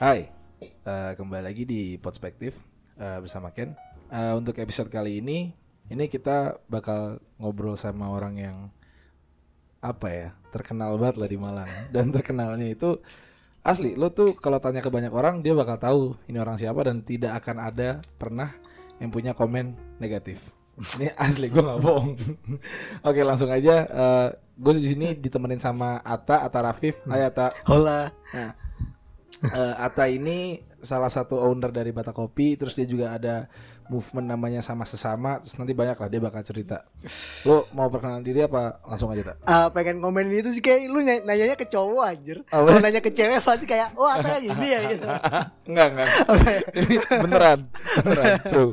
Hai, eh, kembali lagi di Perspektif eh, bersama Ken. Eh, untuk episode kali ini, ini kita bakal ngobrol sama orang yang apa ya, terkenal banget lah di Malang. Dan terkenalnya itu asli, lo tuh kalau tanya ke banyak orang dia bakal tahu ini orang siapa dan tidak akan ada pernah yang punya komen negatif. Ini asli gue nggak bohong. Oke langsung aja. eh gue di sini ditemenin sama Ata, Ata Rafif. Hai Ata. Hola. Nah, eh, Ata ini salah satu owner dari Bata Kopi, terus dia juga ada movement namanya sama sesama, terus nanti banyak lah dia bakal cerita. Lo mau perkenalan diri apa langsung aja tak? Ah, pengen komen itu sih kayak lu ny- nanyanya ke cowok anjir. Oh, Kalau nanya ke cewek pasti kayak, "Oh, atau gini ya?" gitu. enggak enggak. Ini beneran, beneran, true.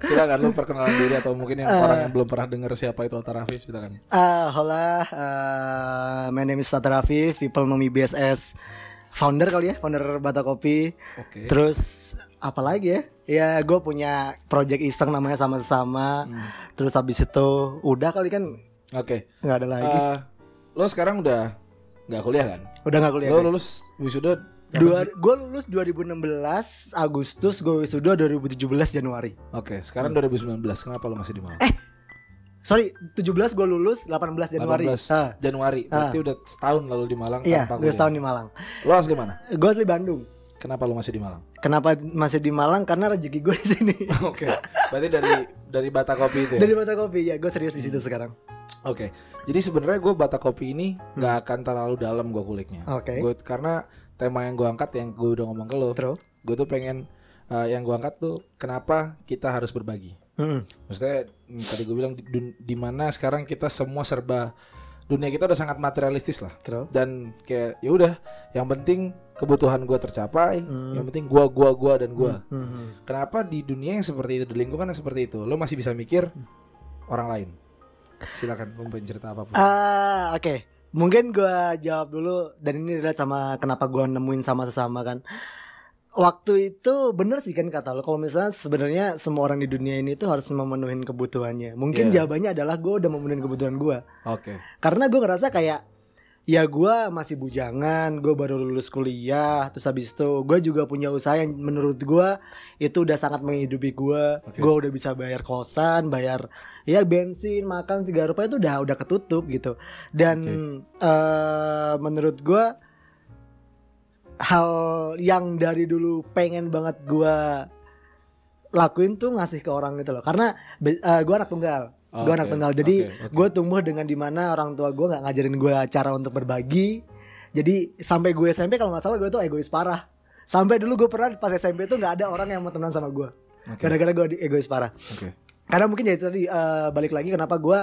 Silakan lu perkenalan diri atau mungkin yang orang yang belum pernah dengar siapa itu Ata Rafif silakan. Ah, hola. ah, my name is Tata Rafif. People know me BSS founder kali ya, founder Bata Kopi. Oke. Terus apa lagi ya? Ya gue punya project iseng namanya sama-sama. Hmm. Terus habis itu udah kali kan Oke. nggak ada lagi. Eh, lo sekarang udah nggak kuliah kan? udah nggak kuliah. Lo lulus wisuda Dua, gue lulus 2016 Agustus, gue wisuda 2017 Januari. Oke, sekarang 2019. Kenapa lo masih di Malang? Sorry, 17 gue lulus, 18 Januari. 18 Ah, Januari. Berarti udah setahun lalu di Malang iya, tanpa gue kuliah. setahun di Malang. Lo asli mana? Gue asli Bandung. Kenapa lo masih di Malang? Kenapa masih di Malang? Karena rezeki gue di sini. Oke. Berarti dari dari Bata Kopi itu ya. Dari Bata Kopi ya, gue serius di situ sekarang. Oke. Jadi sebenarnya gue Bata Kopi ini nggak akan terlalu dalam gue kuliknya. Hmm. Oke. Gua- karena tema yang gue angkat yang gue udah ngomong ke lo. Gue tuh pengen eh, yang gue angkat tuh kenapa kita harus berbagi. Hmm. Maksudnya hmm, tadi gue bilang di, di mana sekarang kita semua serba dunia kita udah sangat materialistis lah. Terus? dan kayak ya udah yang penting kebutuhan gua tercapai Hmm. yang penting gua gua gua dan gua Hmm. kenapa di dunia yang seperti itu di lingkungan yang seperti itu lo masih bisa mikir orang lain silakan pengen cerita apa pun Ah, oke. Mungkin gue jawab dulu dan ini relate sama kenapa gue nemuin sama sesama kan. Waktu itu bener sih kan kata lo kalau misalnya sebenarnya semua orang di dunia ini tuh harus memenuhi kebutuhannya. Mungkin Iya. jawabannya adalah gue udah memenuhi kebutuhan gue. oke Karena gue ngerasa kayak ya gue masih bujangan, gue baru lulus kuliah, terus habis itu gue juga punya usaha yang menurut gue itu udah sangat menghidupi gue. Oke. Gue udah bisa bayar kosan, bayar ya bensin, makan segala rupa itu udah udah ketutup gitu. Dan eh, menurut gue hal yang dari dulu pengen banget gue lakuin tuh ngasih ke orang gitu loh. Karena gue anak tunggal. Oh, gue anak oke. tunggal. Jadi Oke, oke. gue tumbuh dengan di mana orang tua gue nggak ngajarin gue cara untuk berbagi. Jadi sampai gue SMP kalau nggak salah gue tuh egois parah. Sampai dulu gue pernah pas SMP tuh nggak ada orang yang mau temenan sama gue. Oke. Gara-gara gue egois parah. oke Karena mungkin ya itu tadi eh, balik lagi kenapa gue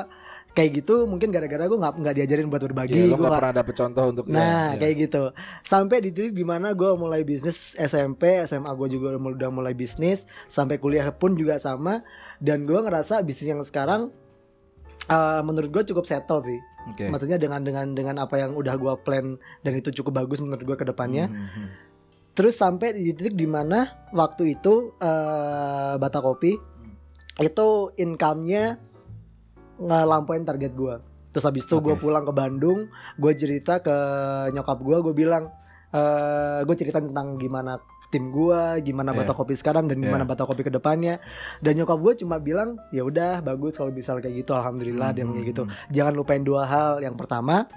kayak gitu mungkin gara-gara gue nggak nggak diajarin buat berbagi. Lo Gue nggak nggak- pernah dapet contoh untuk Nah ya, kayak gitu. Sampai di titik di mana gue mulai bisnis SMP SMA gue juga udah mulai- bisnis Sampai kuliah pun juga sama Dan gue ngerasa bisnis yang sekarang eh, Menurut gue cukup settle sih. Oke. Maksudnya dengan dengan dengan apa yang udah gue plan Dan itu cukup bagus menurut gue ke depannya. Hmm, hmm, hmm. Terus sampai di titik di mana Waktu itu eh, Bata Kopi Itu income-nya Ngelampain target gue Terus habis itu gue Oke. pulang ke Bandung Gue cerita ke nyokap gue Gue bilang eh Gue cerita tentang gimana tim gue Gimana Iya. Bata Kopi sekarang Dan gimana Iya. Bata Kopi ke depannya Dan nyokap gue cuma bilang ya udah bagus kalau bisa kayak gitu Alhamdulillah dia Hmm, kayak gitu hmm, Jangan lupain dua hal Yang pertama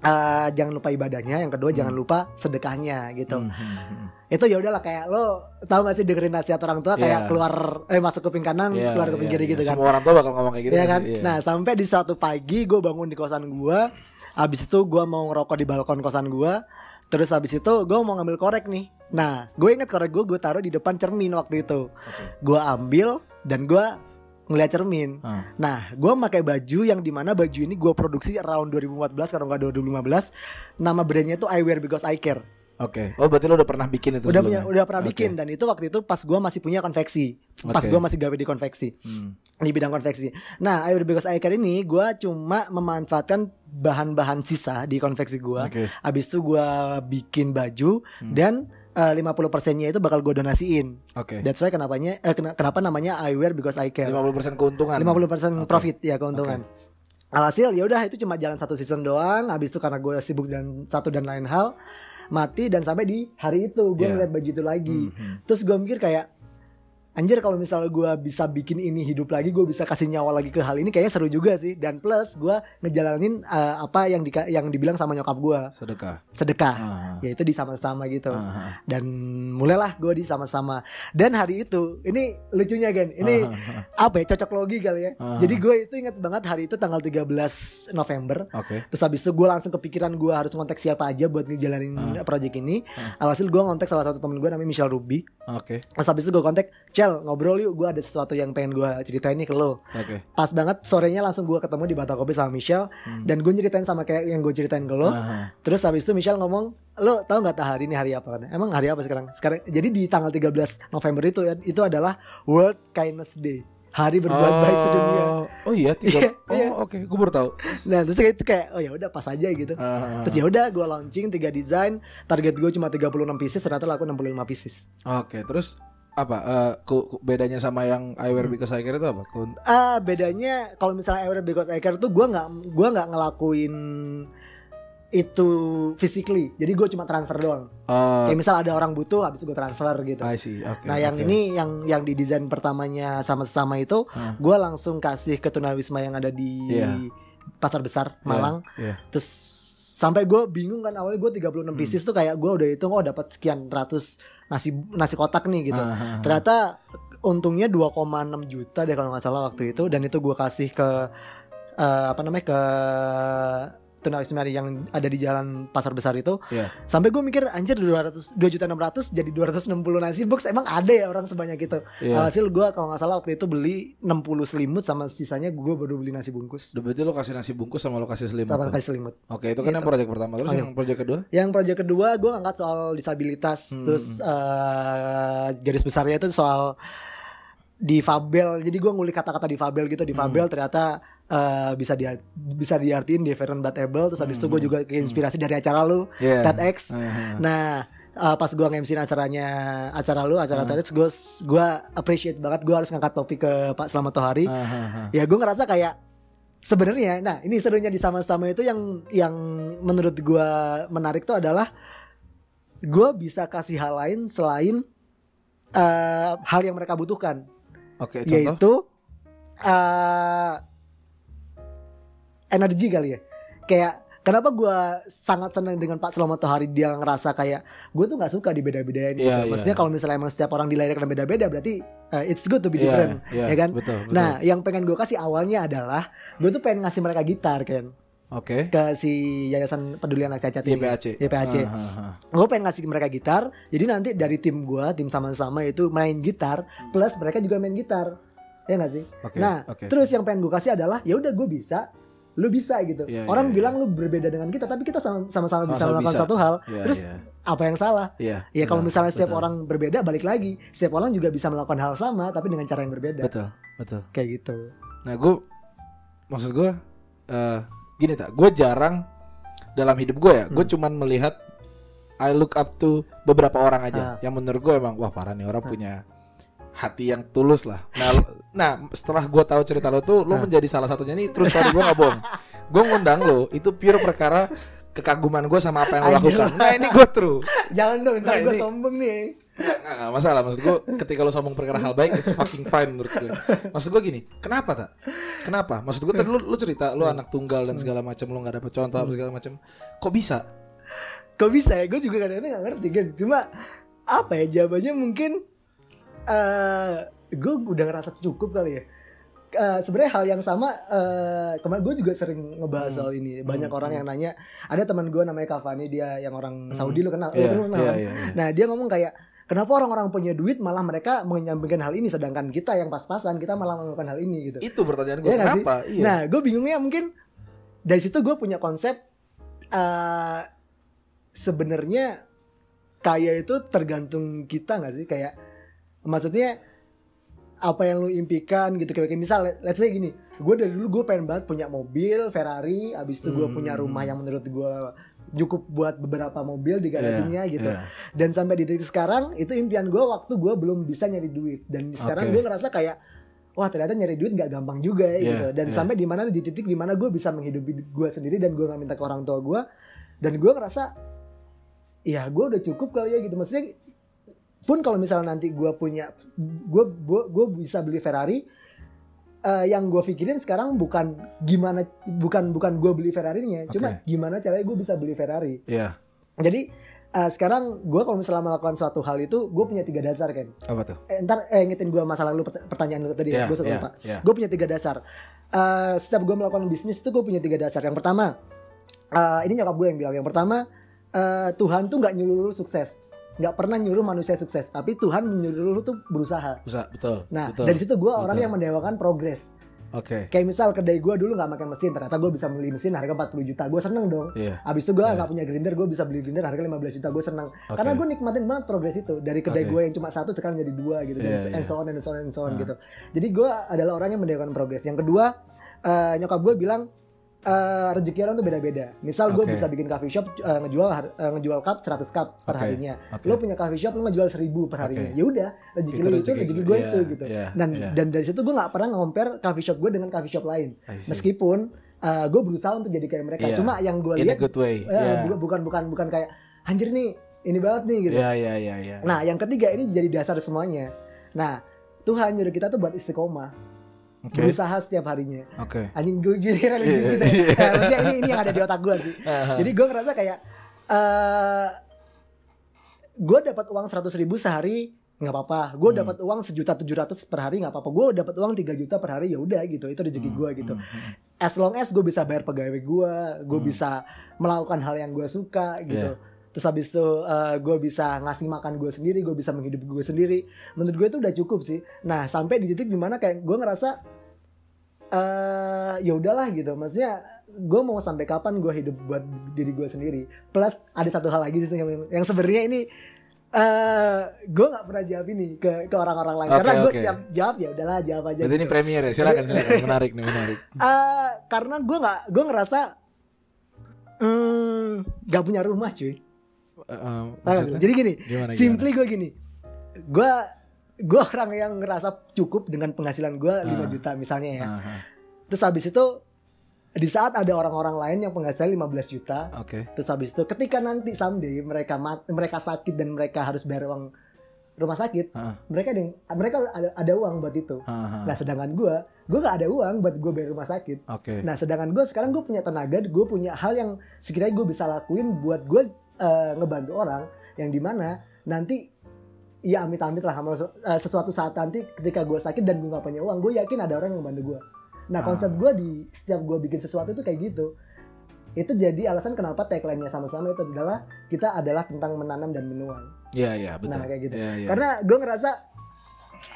eh, Jangan lupa ibadahnya Yang kedua Hmm. jangan lupa sedekahnya gitu hmm, hmm, hmm. itu ya udahlah kayak lo tahu gak sih dengerin nasihat orang tua Iya. kayak keluar eh masuk kuping kanan Iya, keluar kuping iya, kiri iya. gitu kan semua orang tua bakal ngomong kayak gitu Iya nggak kan sih? Iya. nah sampai di suatu pagi gue bangun di kosan gue abis itu gue mau ngerokok di balkon kosan gue terus abis itu gue mau ngambil korek nih nah gue inget korek gue gue taruh di depan cermin waktu itu Oke. gue ambil dan gue ngeliat cermin Ah, Nah, gue pakai baju yang di mana baju ini gue produksi around 2014 kalau nggak 2015. Nama brandnya tuh I Wear Because I Care. Oke. Oh berarti lo udah pernah bikin itu udah punya udah pernah Oke. bikin dan itu waktu itu pas gua masih punya konveksi pas Oke. gua masih gawe di konveksi Hmm. di bidang konveksi nah Air Because I Care ini gua cuma memanfaatkan bahan-bahan sisa di konveksi gua Oke. habis itu gua bikin baju Hmm. dan eh, 50 persennya itu bakal gue donasiin. Oke. That's why kenapanya eh, kena- kenapa namanya I wear because I care. 50% keuntungan. 50% Oke. profit ya keuntungan. Alhasil ya udah itu cuma jalan satu season doang. Habis itu karena gue sibuk dan satu dan lain hal, mati dan sampai di hari itu gue Iya. ngeliat baju itu lagi Mhm. terus gue mikir kayak anjir kalau misalnya gue bisa bikin ini hidup lagi gue bisa kasih nyawa lagi ke hal ini kayaknya seru juga sih dan plus gue ngejalanin eh, apa yang di yang dibilang sama nyokap gue Sedekah. sedekah Ah. yaitu di sama-sama gitu Ah. dan mulailah gue di sama-sama dan hari itu ini lucunya kan ini Ah. apa ya cocok logi kali ya Ah. jadi gue itu ingat banget hari itu tanggal 13 November Oke. Terus habis itu gue langsung kepikiran gue harus ngontek siapa aja buat ngejalanin Ah. project ini. Ah. Alhasil gue ngontek salah satu temen gue namanya Michelle Ruby. Oke. Terus habis itu gue kontak, Cel ngobrol yuk, gue ada sesuatu yang pengen gue ceritain nih ke lo. Oke. Pas banget sorenya langsung gue ketemu di Batakopi sama Michelle Hmm. dan gue ceritain sama kayak yang gue ceritain ke lo. Ah. Terus habis itu Michelle ngomong, lo tau nggak hari ini hari apa katanya? Emang hari apa sekarang? Sekarang jadi di tanggal 13 November itu ya, itu adalah World Kindness Day. Hari berbuat baik sedunia. Oh iya, tiga. Iya, oh, iya. oke. Gue baru tahu. Nah, terus kayak itu kayak oh ya udah pas aja gitu. Ah. Terus ya udah gue launching tiga desain, target gue cuma 36 pieces, ternyata laku 65 pieces. Oke, terus apa eh, ku- ku- bedanya sama yang I wear because I care itu apa? Ku- Ah bedanya kalau misalnya Ever Because I Care tuh gue nggak gua nggak ngelakuin itu physically, jadi gue cuma transfer doang. Oh, Kayak misal ada orang butuh, habis gue transfer gitu. I see. Oke. nah yang oke. ini yang yang di desain pertamanya sama-sama itu, Ah. gue langsung kasih ke tunawisma yang ada di Iya. pasar besar Iya, Malang. Iya. Terus sampai gue bingung kan awalnya gue 36 pieces tuh kayak gue udah hitung oh dapat sekian ratus nasi nasi kotak nih gitu. Ah. Ternyata untungnya 2,6 juta deh kalau nggak salah waktu itu dan itu gue kasih ke eh, apa namanya ke tunawisma yang ada di jalan pasar besar itu Iya. sampai gue mikir anjir 200 2 juta 600 jadi 260 nasi box emang ada ya orang sebanyak itu Iya. hasil gue kalau nggak salah waktu itu beli 60 selimut sama sisanya gue baru beli nasi bungkus berarti lo kasih nasi bungkus sama lo kasih selimut. sama tuh? kasih selimut Oke, itu kan Gitu. yang proyek pertama. Terus Oh, iya. yang proyek kedua? Yang proyek kedua gue ngangkat soal disabilitas, Hmm. terus eh, garis besarnya itu soal difabel. Jadi gue ngulik kata-kata difabel gitu, Hmm. difabel ternyata eh, bisa di bisa diartiin different but able. Terus habis itu gue juga keinspirasi dari acara lu Hmm. Iya. TEDx. Ah, ah. Nah eh, pas gue nge acaranya acara lu acara Hmm. TEDx gue gue appreciate banget gue harus ngangkat topik ke Pak Selamat Tohari ah. ya gue ngerasa kayak sebenarnya nah ini serunya di sama-sama itu yang yang menurut gue menarik tuh adalah gue bisa kasih hal lain selain eh, hal yang mereka butuhkan Oke, contoh. yaitu eh, energi kali ya kayak Kenapa gue sangat senang dengan Pak Selamat Tohari dia ngerasa kayak gue tuh nggak suka dibeda-bedain gitu. Iya, iya. Maksudnya kalau misalnya emang setiap orang dilahirkan beda-beda berarti eh, it's good to be Iya, different, iya, ya kan? Betul, betul. Nah, yang pengen gue kasih awalnya adalah gue tuh pengen ngasih mereka gitar kan Oke. ke si Yayasan Peduli Anak Cacat ini. YPAC. YPAC. Ah, ah, ah. Gue pengen ngasih mereka gitar. Jadi nanti dari tim gue, tim sama-sama itu main gitar, plus mereka juga main gitar. Ya gak sih? Oke, Nah, oke. terus yang pengen gue kasih adalah ya udah gue bisa, lu bisa gitu. Iya, Orang iya, bilang lu berbeda dengan kita, tapi kita sama- sama-sama bisa melakukan bisa. satu hal. Iya, terus iya. apa yang salah? Iya. Ya kalau benar, misalnya setiap betul. orang berbeda, balik lagi. Setiap orang juga bisa melakukan hal sama, tapi dengan cara yang berbeda. betul, betul. Kayak gitu. Nah, gue maksud gue eh gini tak, gue jarang dalam hidup gue ya, gue Hmm. cuman melihat I look up to beberapa orang aja Ah. yang menurut gue emang wah parah nih orang punya hati yang tulus lah. Nah, nah setelah gue tahu cerita lo tuh, lo Ah. menjadi salah satunya nih. Terus tadi gue nggak bohong, gue ngundang lo itu pure perkara kekaguman gue sama apa yang lo lakukan. Nah ini gue true. Jangan dong, ntar Nah, gue ini- sombong nih. Nggak, nggak masalah maksud gue ketika lo sombong perkara hal baik it's fucking fine menurut gue maksud gue gini kenapa tak kenapa maksud gue tadi lo, lo cerita lo anak tunggal dan segala macam lo nggak dapet contoh apa segala macam kok bisa Kok bisa ya? Gue juga kadang-kadang gak ngerti kan. Cuma apa ya jawabannya mungkin eh gue udah ngerasa cukup kali ya. Eh, Sebenarnya hal yang sama eh, kemarin gue juga sering ngebahas Hmm. soal ini. Banyak Hmm, orang yang nanya. Ada teman gue namanya Kavani dia yang orang Hmm. Saudi lo kenal? Lo Iya, kenal iya, kan? iya, iya. Nah dia ngomong kayak kenapa orang-orang punya duit malah mereka menyampaikan hal ini sedangkan kita yang pas-pasan kita malah melakukan hal ini gitu. itu pertanyaan gue sih? kenapa iya Nah, gue bingungnya mungkin dari situ gue punya konsep eh sebenarnya kaya itu tergantung kita nggak sih? Kayak maksudnya apa yang lu impikan gitu kayak misal let's say gini gue dari dulu gue pengen banget punya mobil Ferrari abis itu gue Hmm. punya rumah yang menurut gue cukup buat beberapa mobil di garasinya Iya, gitu iya. dan sampai di titik sekarang itu impian gue waktu gue belum bisa nyari duit dan sekarang Oke. gue ngerasa kayak wah ternyata nyari duit nggak gampang juga ya Iya, gitu dan iya. sampai di mana di titik di mana gue bisa menghidupi gue sendiri dan gue nggak minta ke orang tua gue dan gue ngerasa ya gue udah cukup kali ya gitu maksudnya pun kalau misalnya nanti gue punya gue gue bisa beli Ferrari eh, yang gue pikirin sekarang bukan gimana bukan bukan gue beli Ferrarinya cuma Oke. gimana caranya gue bisa beli Ferrari Iya. jadi eh, sekarang gue kalau misalnya melakukan suatu hal itu gue punya tiga dasar kan Apa tuh? eh, ntar eh ngitin gue masalah lu pert- pertanyaan lu tadi Iya, ya gue suka iya, lupa iya. gue punya tiga dasar Eh, setiap gue melakukan bisnis itu gue punya tiga dasar yang pertama eh, ini nyokap gue yang bilang yang pertama eh, Tuhan tuh nggak nyuruh lu sukses nggak pernah nyuruh manusia sukses tapi Tuhan menyuruh lu tuh berusaha Bisa, betul. nah betul. dari situ gue orang Betul. yang mendewakan progres Oke. kayak misal kedai gue dulu nggak pakai mesin ternyata gue bisa beli mesin harga 40 juta gue seneng dong Iya. Abis itu gue Iya. nggak punya grinder, gue bisa beli grinder harga 15 juta, gue seneng. Oke. Karena gue nikmatin banget progres itu. Dari kedai Oke. gue yang cuma satu sekarang jadi dua gitu. Iya, dan and iya. so on and so on and so on Ah. gitu. Jadi gue adalah orang yang mendewakan progres. Yang kedua, eh, nyokap gue bilang eh, rezeki orang tuh beda-beda. Misal gue Oke. bisa bikin coffee shop eh, ngejual eh, ngejual cup 100 cup per harinya. Oke. Lo punya coffee shop lo ngejual 1000 per harinya. Oke. Ya udah, rezeki lo itu rezeki gue, gue iya, itu gitu. iya, Dan iya. dan dari situ gue nggak pernah compare coffee shop gue dengan coffee shop lain. Meskipun eh, gue berusaha untuk jadi kayak mereka. Iya. Cuma yang gue lihat. Eh, Iya. bukan bukan bukan kayak anjir nih ini banget nih gitu. Iya, iya, iya, iya. Nah yang ketiga ini jadi dasar semuanya. Nah Tuhan nyuruh kita tuh buat istiqomah, Oke. berusaha setiap harinya. Oke. Anjing gue gini religius Iya, gitu. ya. Nah, maksudnya ini ini yang ada di otak gue sih. Jadi gue ngerasa kayak eh gue dapat uang 100 ribu sehari nggak apa-apa. Gue Hmm. dapat uang sejuta tujuh ratus per hari nggak apa-apa. Gue dapat uang 3 juta per hari ya udah gitu. Itu rezeki gue gitu. Hmm, hmm, As long as gue bisa bayar pegawai gue, gue Hmm. bisa melakukan hal yang gue suka gitu. Iya. Terus habis itu gue bisa ngasih makan gue sendiri, gue bisa menghidupi gue sendiri. Menurut gue itu udah cukup sih. Nah sampai di titik di mana kayak gue ngerasa eh ya udahlah gitu. Maksudnya gue mau sampai kapan gue hidup buat diri gue sendiri. Plus ada satu hal lagi sih yang, yang sebenarnya ini eh gue nggak pernah jawab ini ke ke orang-orang lain Oke, karena gue oke. setiap jawab ya udahlah jawab aja. Ini gitu. premier ya, silakan silakan. Menarik nih, menarik. Eh, karena gue nggak gue ngerasa hmm, nggak punya rumah cuy. Maksudnya? Jadi gini, Gimana, simply gue gini, gue gue orang yang ngerasa cukup dengan penghasilan gue 5 Ah. juta misalnya ya. gimana? Aha, Terus habis itu di saat ada orang-orang lain yang penghasilan 15 juta, Oke. terus habis itu ketika nanti someday mereka mat, mereka sakit dan mereka harus bayar uang rumah sakit, Ah. mereka ada yang- mereka ada, ada uang buat itu. Aha, Nah sedangkan gue, gue gak ada uang buat gue bayar rumah sakit. Oke. Nah sedangkan gue sekarang gue punya tenaga, gue punya hal yang sekiranya gue bisa lakuin buat gue eh, ngebantu orang yang di mana nanti ya amit-amit lah sama eh, sesuatu saat nanti ketika gue sakit dan gue gak punya uang, gue yakin ada orang yang ngebantu gue. Nah Ah. konsep gue di setiap gue bikin sesuatu itu kayak gitu. Itu jadi alasan kenapa tagline-nya sama-sama itu adalah kita adalah tentang menanam dan menuai. Iya, iya, betul. Nah, kayak gitu. Iya, iya. Karena gue ngerasa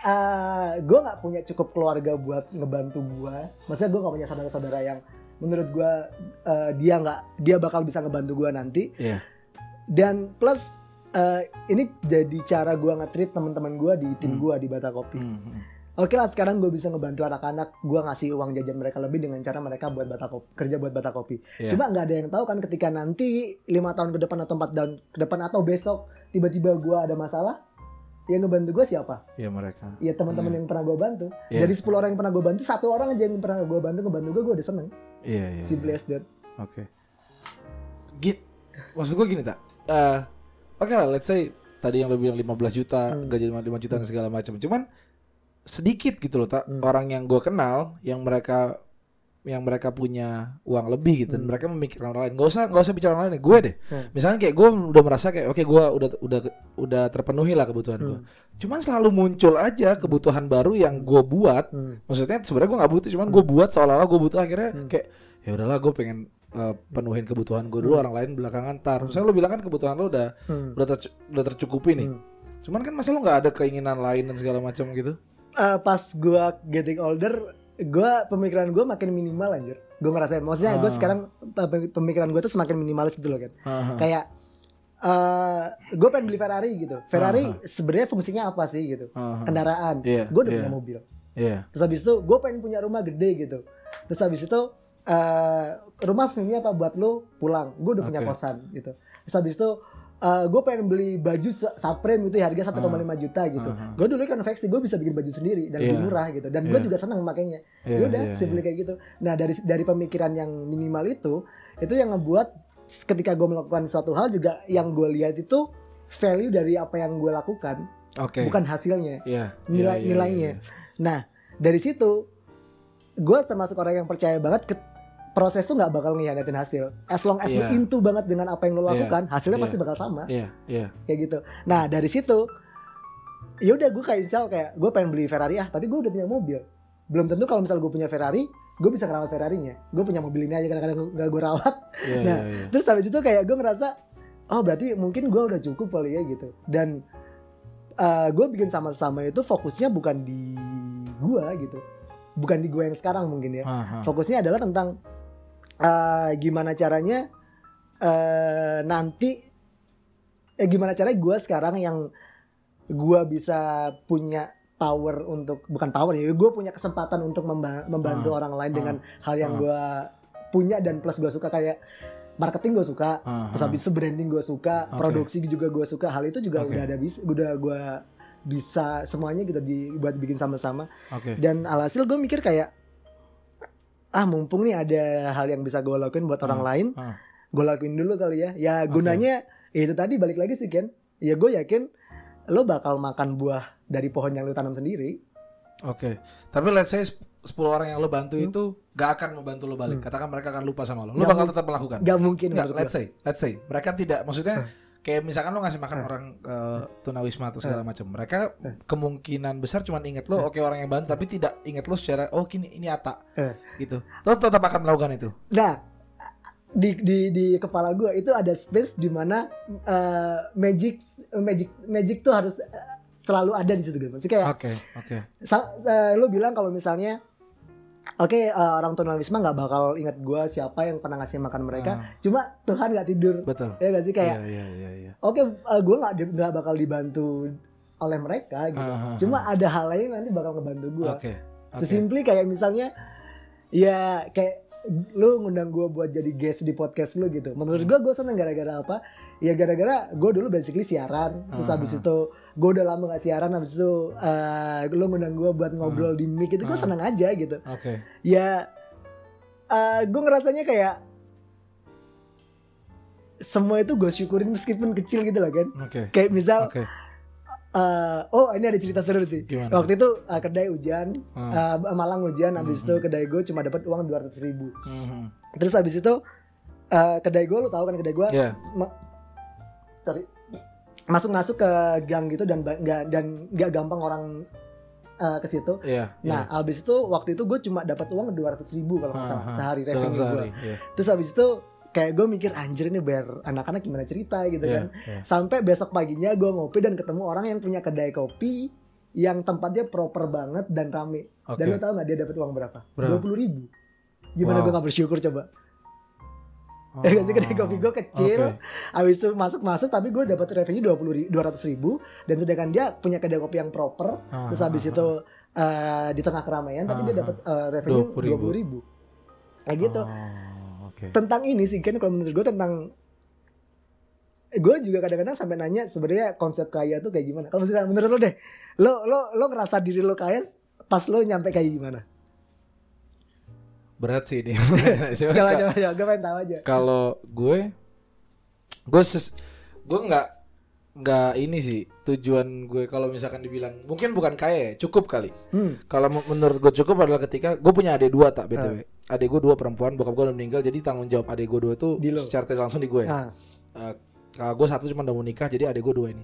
eh gue nggak punya cukup keluarga buat ngebantu gue. Maksudnya gue nggak punya saudara-saudara yang menurut gue eh, dia nggak dia bakal bisa ngebantu gue nanti. Iya. Dan plus eh, ini jadi cara gue nge-treat teman-teman gue di tim Hmm. gue di Bata Kopi. Hmm, hmm. Oke lah sekarang gue bisa ngebantu anak-anak gue ngasih uang jajan mereka lebih dengan cara mereka buat Bata Kopi kerja buat Bata Kopi. Iya. Cuma nggak ada yang tahu kan ketika nanti lima tahun ke depan atau empat tahun ke depan atau besok tiba-tiba gue ada masalah, yang ngebantu gue siapa? Iya mereka. Ya teman-teman Iya. yang pernah gue bantu. Iya. Dari 10 orang yang pernah gue bantu, satu orang aja yang pernah gue bantu ngebantu gue, gue udah seneng. Iya, iya. Simple as that. Oke. Git, maksud gue gini tak. Eh, Oke lah, let's say tadi yang lo bilang 15 juta, Hmm. gaji 5 juta dan segala macam. Cuman sedikit gitu loh tak Hmm. orang yang gue kenal yang mereka yang mereka punya uang lebih gitu dan Hmm. mereka memikirkan orang lain gak usah gak usah bicara orang lain gue deh Hmm. misalnya kayak gue udah merasa kayak oke gue udah udah udah terpenuhi lah kebutuhan gue Hmm. cuman selalu muncul aja kebutuhan baru yang gue buat Hmm. maksudnya sebenarnya gue nggak butuh cuman gue buat seolah-olah gue butuh akhirnya Hmm. kayak ya udahlah gue pengen uh, penuhin kebutuhan gue dulu Hmm. orang lain belakangan tar misalnya lo bilang kan kebutuhan lo udah Hmm. udah, tercu- udah tercukupi nih Hmm. cuman kan masa lo nggak ada keinginan lain dan segala macam gitu Eh, pas gue getting older, gue pemikiran gue makin minimal anjir. Gue ngerasain, maksudnya gue Ah. sekarang eh, pemikiran gue tuh semakin minimalis gitu loh kan. Kayak eh gue pengen beli Ferrari gitu. Ferrari Ah. sebenarnya fungsinya apa sih gitu? Haha. Kendaraan. Iya, gue udah iya. punya mobil. Iya. Terus habis itu gue pengen punya rumah gede gitu. Terus habis itu eh rumah fungsinya apa buat lu pulang. Gue udah punya Oke. kosan gitu. Terus habis itu gue pengen beli baju Supreme gitu harga 1,5 juta gitu. Aha. Gue dulu konveksi, gue bisa bikin baju sendiri dan Iya. lebih murah gitu. Dan gue Iya. juga senang makainya. Iya, Ya udah, iya, simply iya. kayak gitu. Nah dari dari pemikiran yang minimal itu, itu yang ngebuat ketika gue melakukan suatu hal juga yang gue lihat itu value dari apa yang gue lakukan Oke. bukan hasilnya Iya. nilai iya, iya, nilainya iya. nah dari situ gue termasuk orang yang percaya banget ke proses tuh nggak bakal ngianatin hasil as long as Iya. lu into banget dengan apa yang lo Iya. lakukan hasilnya Iya. pasti bakal sama Iya, iya. kayak gitu nah dari situ ya udah gue kayak misal kayak gue pengen beli Ferrari ah tapi gue udah punya mobil belum tentu kalau misal gue punya Ferrari gue bisa ngerawat Ferrarinya gue punya mobil ini aja kadang-kadang nggak gue rawat Iya, Nah, iya, iya. terus habis itu kayak gue ngerasa oh berarti mungkin gue udah cukup kali ya gitu dan gue bikin sama-sama itu fokusnya bukan di gue gitu bukan di gue yang sekarang mungkin ya Aha. fokusnya adalah tentang eh, gimana caranya eh, nanti eh, gimana caranya gue sekarang yang gue bisa punya power untuk bukan power ya gue punya kesempatan untuk memba- membantu Ah, orang lain dengan hal yang ah. gue punya dan plus gue suka kayak marketing gue suka Aha. terus habis itu branding gue suka Oke. produksi juga gue suka hal itu juga Oke. udah ada bisa udah gue bisa semuanya gitu dibuat bikin sama-sama Oke. dan alhasil gue mikir kayak ah mumpung nih ada hal yang bisa gue lakuin buat orang Hmm, lain hmm. gue lakuin dulu kali ya ya gunanya ya itu tadi balik lagi sih Ken ya gue yakin lo bakal makan buah dari pohon yang lo tanam sendiri Oke. Tapi let's say 10 orang yang lo bantu Hmm. itu gak akan membantu lo balik. Katakan mereka akan lupa sama lo. Lo Nggak bakal tetap melakukan. Gak mungkin menurut let's gue. say, let's say mereka tidak maksudnya Hmm. Kayak misalkan lo ngasih makan orang eh, tunawisma atau segala macam. Mereka kemungkinan besar cuma inget lo oke orang yang bantu tapi tidak inget lo secara oh kini ini Ata Eh. gitu. Lo tetap akan melakukan itu. nah di di di kepala gue itu ada space di mana eh, magic magic magic tuh harus eh, selalu ada di situ gitu maksudnya kayak Oke, oke. eh, lu bilang kalau misalnya oke eh, orang tunawisma nggak bakal ingat gua siapa yang pernah ngasih makan mereka Ah. cuma Tuhan nggak tidur Betul. ya gak sih kayak Iya, iya, iya, iya. oke eh, gua nggak nggak bakal dibantu oleh mereka gitu ah, ah. cuma ada hal lain yang nanti bakal ngebantu gua Oke. oke. sesimply kayak misalnya ya kayak lu ngundang gua buat jadi guest di podcast lu gitu menurut gua gua seneng gara-gara apa ya gara-gara gua dulu basically siaran terus Ah, habis itu gua udah lama gak siaran habis itu eh, lu ngundang gua buat ngobrol di mic itu gua Ah. seneng aja gitu Oke. ya eh gue ngerasanya kayak semua itu gue syukurin meskipun kecil gitu loh kan Oke. kayak misal Oke. eh, oh ini ada cerita seru sih Gimana? waktu itu eh, kedai hujan Hmm. eh, Malang hujan habis Hmm, itu kedai gue cuma dapat uang dua ribu Mhm. terus habis itu eh, kedai gue lu tahu kan kedai gue Iya. Sorry masuk-masuk ke gang gitu dan nggak dan nggak gampang orang eh, ke situ Iya. nah habis itu waktu itu gue cuma dapat uang dua ribu kalau nggak salah Ah, ah. sehari revenue gue. Iya. terus habis itu kayak gue mikir anjir ini bayar anak-anak gimana cerita gitu Iya, kan iya. sampai besok paginya gue ngopi dan ketemu orang yang punya kedai kopi yang tempatnya proper banget dan rame Oke. dan lo tau nggak dia dapat uang berapa Berapa? dua puluh ribu gimana Wow. gue gak bersyukur coba ya gak sih kedai kopi gue kecil Oke. habis itu masuk-masuk tapi gue dapat revenue dua puluh dua ratus ribu dan sedangkan dia punya kedai kopi yang proper Ah, terus habis ah, itu eh, di tengah keramaian tapi dia ah. dapat eh, revenue 20.000. dua puluh ribu kayak gitu Oh, Oke. tentang ini sih kan kalau menurut gue tentang gue juga kadang-kadang sampai nanya sebenarnya konsep kaya tuh kayak gimana kalau misalnya menurut lo deh lo lo lo ngerasa diri lo kaya pas lo nyampe kayak gimana Berat sih ini. Coba coba coba gue pengen tahu aja Kalau gue, gue ses, gue nggak nggak ini sih tujuan gue kalau misalkan dibilang mungkin bukan kaya ya, cukup kali. hmm. Kalau men- menurut gue cukup adalah ketika gue punya adik dua tak btw. Adik gue dua perempuan, bokap gue udah meninggal, jadi tanggung jawab adik gue dua itu Di secara tidak langsung di gue. Eh, kalau gue satu cuma udah mau nikah, jadi adik gue dua ini.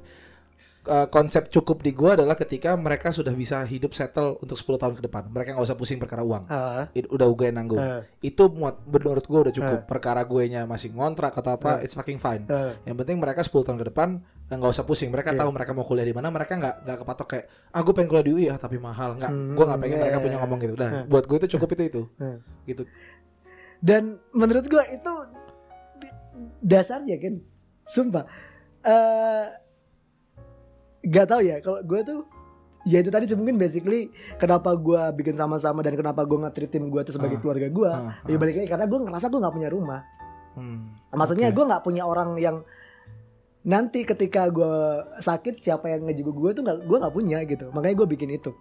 Eh, konsep cukup di gue adalah ketika mereka sudah bisa hidup settle untuk 10 tahun ke depan. Mereka nggak usah pusing perkara uang. ah, It- udah gue nanggung. ah, Itu muat menurut gue udah cukup. Perkara gue nya masih ngontrak atau apa, it's fucking fine. ah. Yang penting mereka 10 tahun ke depan eh, nggak usah pusing. Mereka Iya. tahu mereka mau kuliah di mana. Mereka nggak nggak kepatok kayak ah gue pengen kuliah di UI ah tapi mahal. Nggak, Hmm, gue nggak pengen mereka iya. punya ngomong gitu. Udah, Hmm. buat gue itu cukup itu itu. Hmm. Gitu. dan menurut gue itu dasarnya kan sumpah eh gak tau ya kalau gue tuh ya itu tadi mungkin basically kenapa gue bikin sama-sama dan kenapa gue nge-treat tim gue tuh sebagai Ah. keluarga gue Ah, ya ah. balik lagi karena gue ngerasa gue nggak punya rumah Hmm. maksudnya Oke. gue nggak punya orang yang nanti ketika gue sakit siapa yang ngejaga gue tuh nggak gue nggak punya gitu makanya gue bikin itu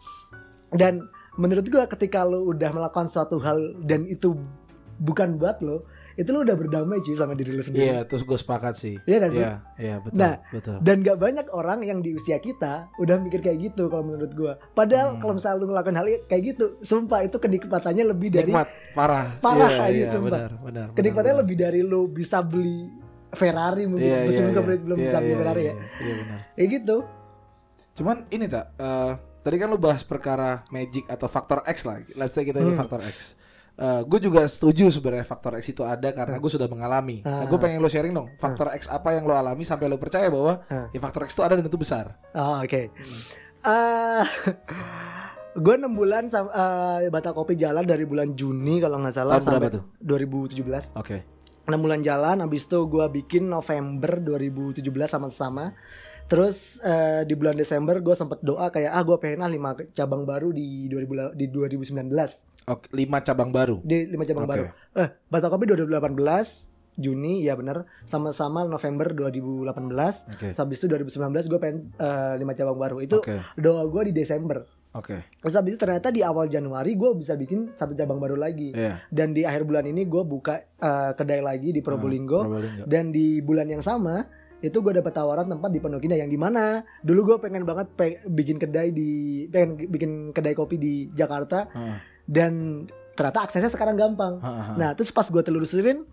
dan menurut gue ketika lo udah melakukan suatu hal dan itu bukan buat lo itu lu udah berdamai cuy sama diri lu sendiri. Iya, terus gue sepakat sih. Iya gak sih? Iya, iya betul. Nah, betul. Dan gak banyak orang yang di usia kita udah mikir kayak gitu kalau menurut gua. Padahal Hmm. kalau misalnya lu ngelakuin hal kayak gitu, sumpah itu kenikmatannya lebih dari Nikmat, parah. Parah Iya, aja, iya, sumpah. Benar, benar. kenikmatannya benar, lebih dari lu bisa beli Ferrari mungkin Iya, iya, gua iya. belum Iya, bisa beli iya, Ferrari iya, ya. Iya, iya benar. Kayak gitu. Cuman ini tak, eh, tadi kan lu bahas perkara magic atau faktor X lah. Let's say kita ini Hmm. faktor X. gue juga setuju sebenarnya faktor X itu ada karena gue sudah mengalami. Nah, gue Ah. pengen lo sharing dong, faktor X apa yang lo alami sampai lo percaya bahwa Ah. ya faktor X itu ada dan itu besar. Oh, oke. Ah, gue 6 bulan sama eh, Bata Kopi jalan dari bulan Juni kalau nggak salah Tahun sampai tuh? 2017. Oke. 6 bulan jalan habis itu gue bikin November 2017 sama-sama terus eh, di bulan Desember gue sempet doa kayak ah gue pengen 5 cabang baru di 2000 di 2019 Oke, lima cabang baru. di 5 cabang Oke. baru eh Bata Kopi 2018 Juni ya bener sama-sama November 2018 Oke. Terus habis itu 2019 gue pengen 5 cabang baru itu Oke. doa gue di Desember Oke. terus habis itu ternyata di awal Januari gue bisa bikin satu cabang baru lagi Iya. dan di akhir bulan ini gue buka eh, kedai lagi di Probolinggo Probolinggo. dan di bulan yang sama itu gue dapat tawaran tempat di Pondok Indah yang di mana dulu gue pengen banget pe- bikin kedai di pengen bikin kedai kopi di Jakarta Heeh. Dan ternyata aksesnya sekarang gampang. Heeh. Nah terus pas gue telusurin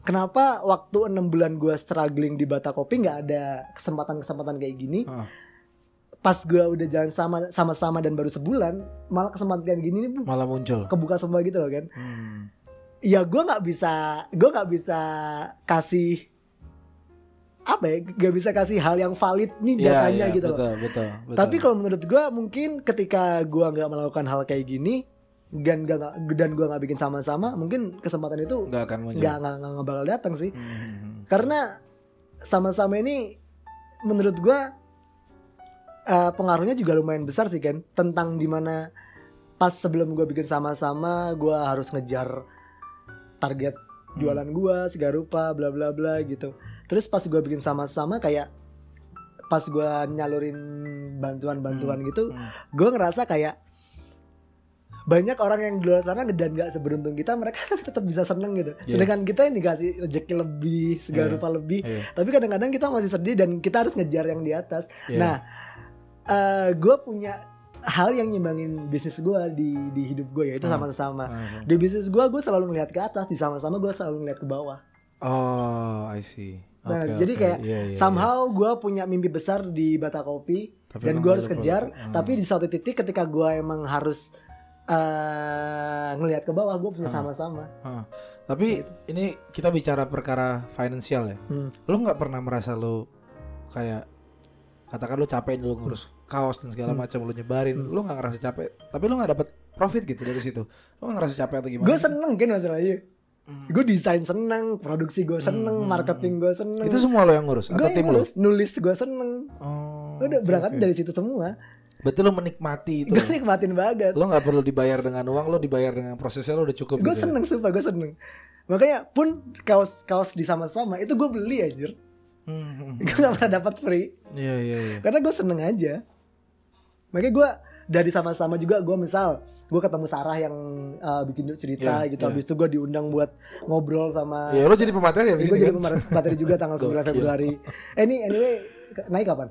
kenapa waktu enam bulan gue struggling di Bata Kopi nggak ada kesempatan-kesempatan kayak gini Heeh. pas gue udah jalan sama sama-sama dan baru sebulan malah kesempatan kayak gini nih malah muncul. kebuka semua gitu loh kan Hmm. ya gue nggak bisa gue nggak bisa kasih apa ya gak bisa kasih hal yang valid nih Iya, datanya iya, gitu betul, loh Betul, betul. tapi kalau menurut gue mungkin ketika gue nggak melakukan hal kayak gini dan gak, dan gue nggak bikin sama-sama mungkin kesempatan itu nggak akan muncul. nggak nggak nggak bakal datang sih Hmm. karena sama-sama ini menurut gue eh, pengaruhnya juga lumayan besar sih kan tentang di mana pas sebelum gue bikin sama-sama gue harus ngejar target Hmm. jualan gue segala rupa bla bla bla gitu terus pas gue bikin sama-sama kayak pas gue nyalurin bantuan-bantuan gitu Hmm. gue ngerasa kayak banyak orang yang di luar sana dan gak seberuntung kita mereka tetap bisa seneng gitu Iya. sedangkan kita yang dikasih rezeki lebih segala Iya. rupa lebih Iya. tapi kadang-kadang kita masih sedih dan kita harus ngejar yang di atas Iya. nah gue punya hal yang nyimbangin bisnis gue di di hidup gue yaitu Hmm. sama-sama Hmm. di bisnis gue gue selalu ngeliat ke atas di sama-sama gue selalu ngeliat ke bawah Oh, I see. Nah, Oke, jadi oke. kayak Iya, iya, somehow gue punya mimpi besar di Bata Kopi Tapi dan gue harus kejar. Hmm. Tapi di suatu titik ketika gue emang harus eh ngelihat ke bawah, gue punya Hmm. sama-sama. Heeh. Tapi ini kita bicara perkara finansial ya. Hmm. Lo nggak pernah merasa lo kayak katakan lo capek lo ngurus kaos dan segala Hmm. macam lo nyebarin, Hmm. lo nggak ngerasa capek. Tapi lo nggak dapet profit gitu dari situ. Lo nggak ngerasa capek atau gimana? Gue seneng kan masalahnya. Hmm. Gue desain seneng, produksi gue seneng, Hmm, hmm, marketing gue seneng. Itu semua lo yang ngurus gue atau tim lo? nulis, nulis gue seneng. Oh. Udah oke, berangkat oke. dari situ semua. Berarti lo menikmati itu. Gue nikmatin banget. lo nggak perlu dibayar dengan uang, lo dibayar dengan prosesnya lo udah cukup. Gue gitu ya? seneng, sumpah gue seneng. Makanya pun kaos kaos di sama-sama itu gue beli anjir. Hmm. Gue gak pernah dapat free. Iya iya iya. karena gue seneng aja makanya gue dari sama-sama juga gue misal gue ketemu Sarah yang uh, bikin cerita Iya, gitu iya. habis itu gue diundang buat ngobrol sama Ya lo jadi pemateri ya di gue jadi kan? pemateri materi juga tanggal 9 Gokil. Februari eh ini anyway naik kapan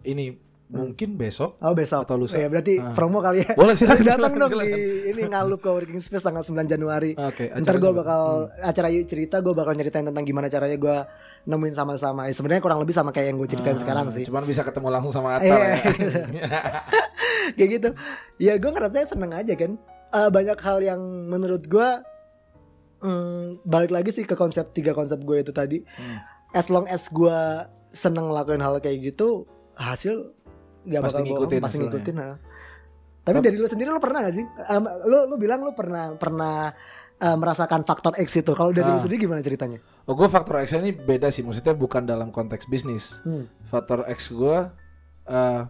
Ini mungkin besok. oh besok Atau lusa. ya berarti Ah. promo kali ya Boleh, silakan, datang dong silakan. di ini ngalup co-working space tanggal 9 Januari Oke. ntar gue bakal Hmm. acara yuk cerita gue bakal nyeritain tentang gimana caranya gue nemuin sama-sama Eh, sebenarnya kurang lebih sama kayak yang gue ceritain Ah, sekarang sih Cuman bisa ketemu langsung sama Atta Iya. ya. kayak gitu ya gue ngerasanya seneng aja kan Eh, banyak hal yang menurut gue hmm, balik lagi sih ke konsep tiga konsep gue itu tadi Hmm. as long as gue seneng ngelakuin hal kayak gitu hasil gak Pasti bakal ngikutin bohong, pasti ngikutin ha. tapi dari lu sendiri lu pernah gak sih Em, lu lu bilang lu pernah pernah eh, merasakan faktor X itu kalau dari lu Ah. sendiri gimana ceritanya Oh gue faktor X ini beda sih, maksudnya bukan dalam konteks bisnis. hmm. Faktor X gue eh,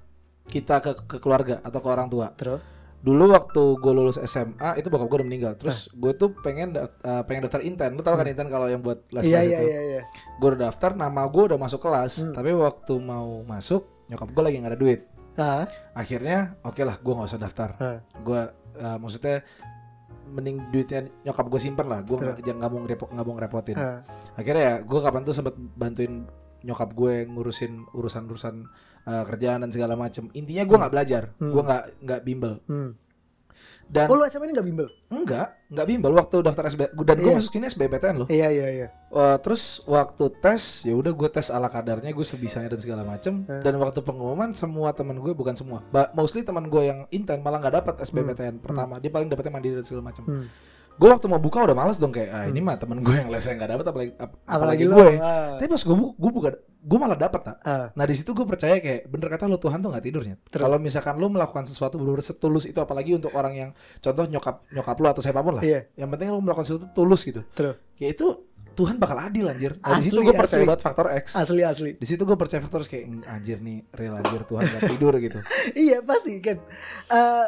kita ke, ke keluarga atau ke orang tua. terus Dulu waktu gue lulus SMA itu bokap gue udah meninggal. Terus gue tuh pengen da- eh, pengen daftar Inten. Lu tau kan Inten kalau yang buat les iya les iya itu. iya iya Gue udah daftar, nama gue udah masuk kelas. Hmm. Tapi waktu mau masuk nyokap gue lagi nggak ada duit. Akhirnya oke lah gue nggak usah daftar. Gue eh, maksudnya mending duitnya nyokap gue simpen lah gue nggak jangan nggak mau ngerepo, nggak mau ngerepotin Ah. akhirnya ya gue kapan tuh sempat bantuin nyokap gue ngurusin urusan urusan kerjaan dan segala macem intinya gue nggak belajar Hmm. gue nggak nggak bimbel Hmm. Dan Oh lu SMA ini gak bimbel? enggak nggak bimbel waktu daftar SB dan gue Iya. masuk sini SBMPTN loh Iya iya iya. Wah, terus waktu tes ya udah gue tes ala kadarnya gue sebisanya dan segala macem Hmm. dan waktu pengumuman semua teman gue bukan semua mostly teman gue yang intent malah nggak dapat SBMPTN pertama dia paling dapetnya mandiri dan segala macem Hmm. Gue waktu mau buka udah males dong kayak ah ini mah temen gue yang lesnya nggak dapat apalagi ap- apalagi, Apalagi, lu. gue ah. tapi pas gue bu- gue buka gue malah dapat tak Ah. nah di situ gue percaya kayak bener kata lo Tuhan tuh nggak tidurnya kalau misalkan lo melakukan sesuatu benar setulus itu apalagi untuk orang yang contoh nyokap nyokap lo atau siapa pun lah Iya. yang penting lo melakukan sesuatu tulus gitu True. kayak itu Tuhan bakal adil anjir nah, di situ gue percaya asli. banget faktor X Asli asli. di situ gue percaya faktor X kayak "Hmm, anjir nih real anjir Tuhan gak tidur gitu iya pasti kan. Eh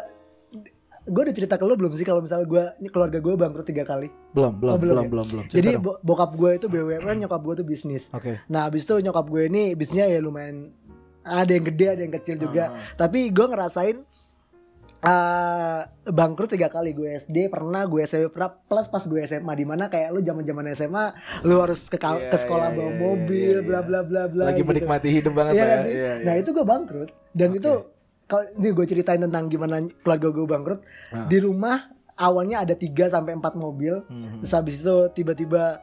gue udah cerita ke lo belum sih kalau misalnya gue keluarga gue bangkrut tiga kali. belum belum Oh, belum belum ya? belum belum Cerita Jadi bo- bokap gue itu BUMN, nyokap gue tuh bisnis. oke Nah abis itu nyokap gue ini bisnisnya ya lumayan ada yang gede ada yang kecil juga. Ah. Tapi gue ngerasain eh bangkrut tiga kali gue SD pernah gue SMP pernah plus pas gue SMA di mana kayak lu zaman zaman SMA lu harus ke, Iya, ke sekolah iya, bawa iya, mobil iya, bla iya. bla bla bla lagi gitu. menikmati hidup banget Iya lah nggak ya sih? Iya, iya. Nah itu gue bangkrut dan Oke. itu kalau ini gue ceritain tentang gimana keluarga gue bangkrut. Ah. di rumah awalnya ada 3 sampai 4 mobil. Mhm. terus habis itu tiba-tiba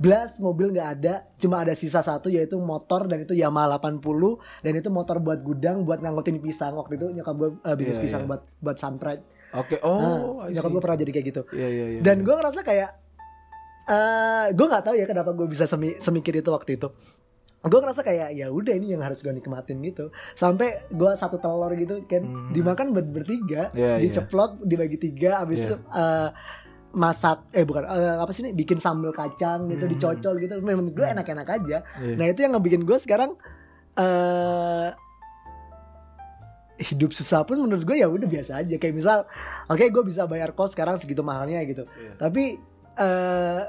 belas mobil nggak ada. Cuma ada sisa satu yaitu motor dan itu Yamaha 80 dan itu motor buat gudang buat ngangkutin pisang. Waktu itu nyokap gue eh, bisnis Iya, pisang iya. buat buat sunpride oke nah, oh I nyokap gue pernah jadi kayak gitu. Iya iya iya. dan gue ngerasa kayak eh gue nggak tahu ya kenapa gue bisa semi semikir itu waktu itu gue ngerasa kayak ya udah ini yang harus gue nikmatin gitu sampai gue satu telur gitu kan Hmm. dimakan ber bertiga Iya, iya. diceplok dibagi tiga habis Iya. itu eh, masak eh bukan eh, apa sih ini bikin sambal kacang gitu Hmm. dicocol gitu menurut gue enak-enak aja Iya. nah itu yang ngebikin gue sekarang eh hidup susah pun menurut gue ya udah biasa aja kayak misal oke gue bisa bayar kos sekarang segitu mahalnya gitu Iya. tapi eh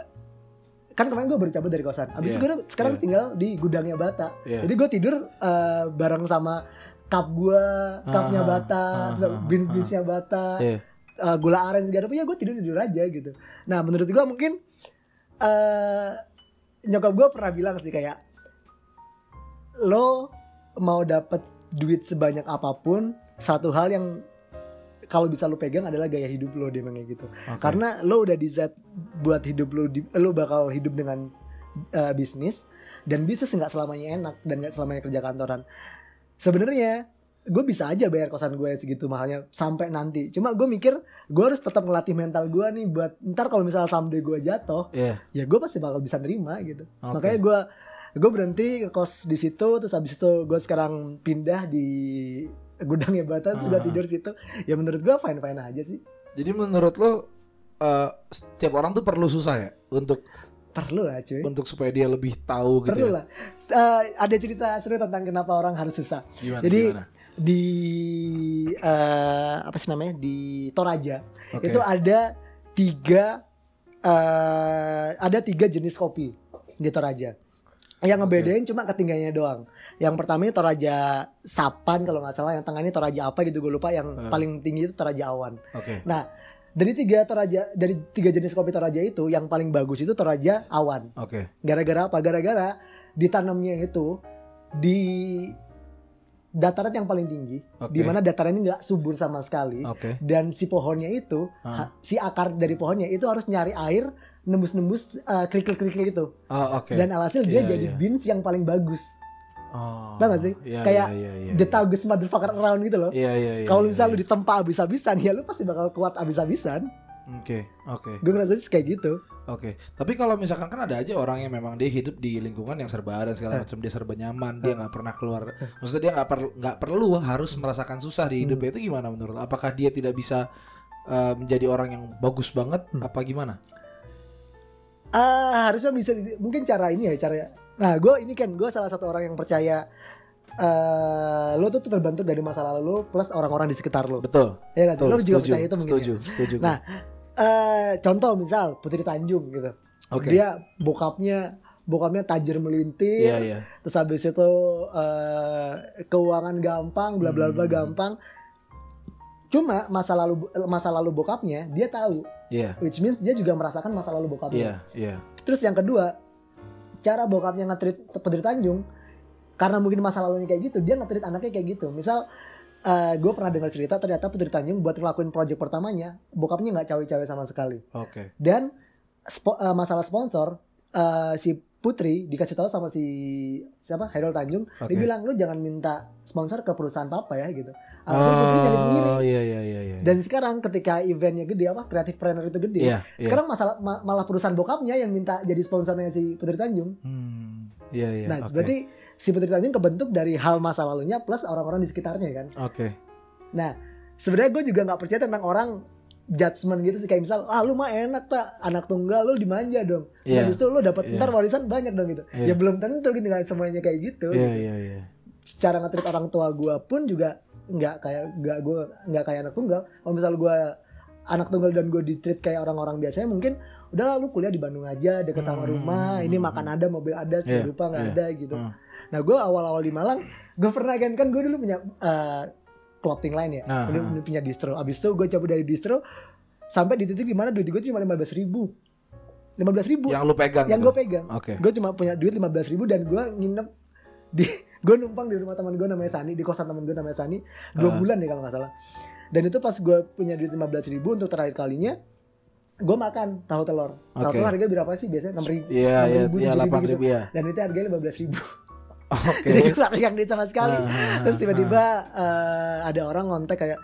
kan kemarin gue baru cabut dari kosan abis Iya, itu gue sekarang iya. tinggal di gudangnya Bata Iya. jadi gue tidur eh, bareng sama cup gue cupnya Ah, Bata ah, ah, beans ah. beansnya Bata Iya. eh, gula aren segala punya gue tidur tidur aja gitu nah menurut gue mungkin eh nyokap gue pernah bilang sih kayak lo mau dapat duit sebanyak apa pun satu hal yang kalau bisa lo pegang adalah gaya hidup lo dia kayak gitu Oke. karena lo udah di set buat hidup lo di- lo bakal hidup dengan eh, bisnis dan bisnis nggak selamanya enak dan nggak selamanya kerja kantoran sebenarnya gue bisa aja bayar kosan gue segitu mahalnya sampai nanti cuma gue mikir gue harus tetap ngelatih mental gue nih buat ntar kalau misalnya someday gue jatuh Iya. ya gue pasti bakal bisa nerima gitu Oke. makanya gue gue berhenti kos di situ terus habis itu gue sekarang pindah di gudangnya Bata terus udah Ah. tidur situ ya menurut gue fine fine aja sih Jadi menurut lo eh, setiap orang tuh perlu susah ya untuk perlu lah cuy untuk supaya dia lebih tahu gitu. perlu ya? lah Eh, ada cerita seru tentang kenapa orang harus susah Gimana? Jadi, gimana? di eh, apa sih namanya di Toraja Oke. itu ada tiga eh, ada tiga jenis kopi di Toraja yang ngebedain cuma ketinggiannya doang yang pertama ini Toraja Sapan kalau nggak salah yang tengah ini Toraja apa gitu gue lupa yang Eh. paling tinggi itu Toraja Awan Oke. nah dari tiga Toraja dari tiga jenis kopi Toraja itu yang paling bagus itu Toraja Awan Oke. Gara-gara apa? Gara-gara ditanamnya itu di dataran yang paling tinggi, Oke. di mana dataran ini nggak subur sama sekali, Oke. dan si pohonnya itu, ha- si akar dari pohonnya itu harus nyari air nembus-nembus uh, kerikil-kerikil itu, Oh, oke. dan alhasil dia Iya, jadi iya. beans yang paling bagus. Oh. Tau gak sih? Iya, Kayak iya, iya, The iya. toughest motherfucker around gitu loh. Iya, iya, iya. Kalau iya, misalnya iya. lu ditempa abis-abisan, ya lu pasti bakal kuat abis-abisan. Oke, oke. Gue ngerasa sih kayak gitu. Oke, tapi kalau misalkan kan ada aja orang yang memang dia hidup di lingkungan yang serba Eh. segala macam dia serba nyaman, dia nggak pernah keluar. Maksudnya dia nggak perlu nggak perlu harus merasakan susah di Hmm. hidupnya itu gimana menurut? lo? Apakah dia tidak bisa eh, menjadi orang yang bagus banget? Hmm. Apa gimana? Ah harusnya bisa mungkin cara ini ya cara nah gue ini kan gue salah satu orang yang percaya eh lo tuh terbentuk dari masa lalu lo plus orang-orang di sekitar lo Betul. ya Betul. lo juga setuju, percaya itu mungkin setuju, ya? setuju. Nah, eh contoh misal Putri Tanjung gitu Oke. dia bokapnya bokapnya tajir melintir Iya, iya. terus habis itu eh, keuangan gampang bla bla bla Hmm. gampang cuma masa lalu masa lalu bokapnya dia tahu Iya. which means dia juga merasakan masa lalu Iya, bokapnya iya. terus yang kedua cara bokapnya nge-treat Putri Tanjung karena mungkin masa lalunya kayak gitu dia nge-treat anaknya kayak gitu misal gue pernah dengar cerita ternyata Putri Tanjung buat ngelakuin project pertamanya bokapnya nggak cawe-cawe sama sekali Oke. dan spo- eh, masalah sponsor eh, si Putri dikasih tahu sama si siapa Hairul Tanjung Oke. dia bilang lu jangan minta sponsor ke perusahaan papa ya gitu Alhasil Putri nyari sendiri Oh, iya iya iya iya. dan sekarang ketika eventnya gede apa kreatif planner itu gede Iya, iya. sekarang masalah ma- malah perusahaan bokapnya yang minta jadi sponsornya si Putri Tanjung Hmm. Iya iya. nah oke. berarti si Putri Tanjung kebentuk dari hal masa lalunya plus orang-orang di sekitarnya kan Oke. Nah, sebenarnya gue juga nggak percaya tentang orang judgement gitu sih kayak misal ah lu mah enak tak anak tunggal lu dimanja dong. Iya. habis itu lu dapat Iya. ntar warisan banyak dong gitu. Iya. Ya belum tentu gitu nggak semuanya kayak gitu. Iya iya iya. Cara ngetrit orang tua gue pun juga nggak kayak nggak gue nggak kayak anak tunggal. Kalau misal gue anak tunggal dan gue ditreat kayak orang-orang biasanya mungkin udah lu kuliah di Bandung aja deket sama Hmm. rumah ini makan ada mobil ada Iya, lupa nggak iya. ada gitu Hmm. nah gue awal-awal di Malang gue pernah kan kan gue dulu punya eh, clothing line ya Ah, Dulu- ah. dulu punya distro abis itu gue cabut dari distro sampai di titik di mana duit gue cuma lima belas ribu lima belas ribu Yang lu pegang. yang gitu? gue pegang Oke. gue cuma punya duit lima belas ribu dan gue nginep di gue numpang di rumah teman gue namanya Sani di kosan teman gue namanya Sani dua Ah. bulan deh kalau nggak salah dan itu pas gue punya duit lima belas ribu untuk terakhir kalinya gue makan tahu telur tahu Oke. telur harga berapa sih biasanya enam ribu Iya iya ribu, iya tujuh ribu delapan gitu. ribu ya. dan itu harganya lima belas ribu Oke. jadi gue gak pegang duit sama sekali ah, terus tiba-tiba eh, ada orang ngontek kayak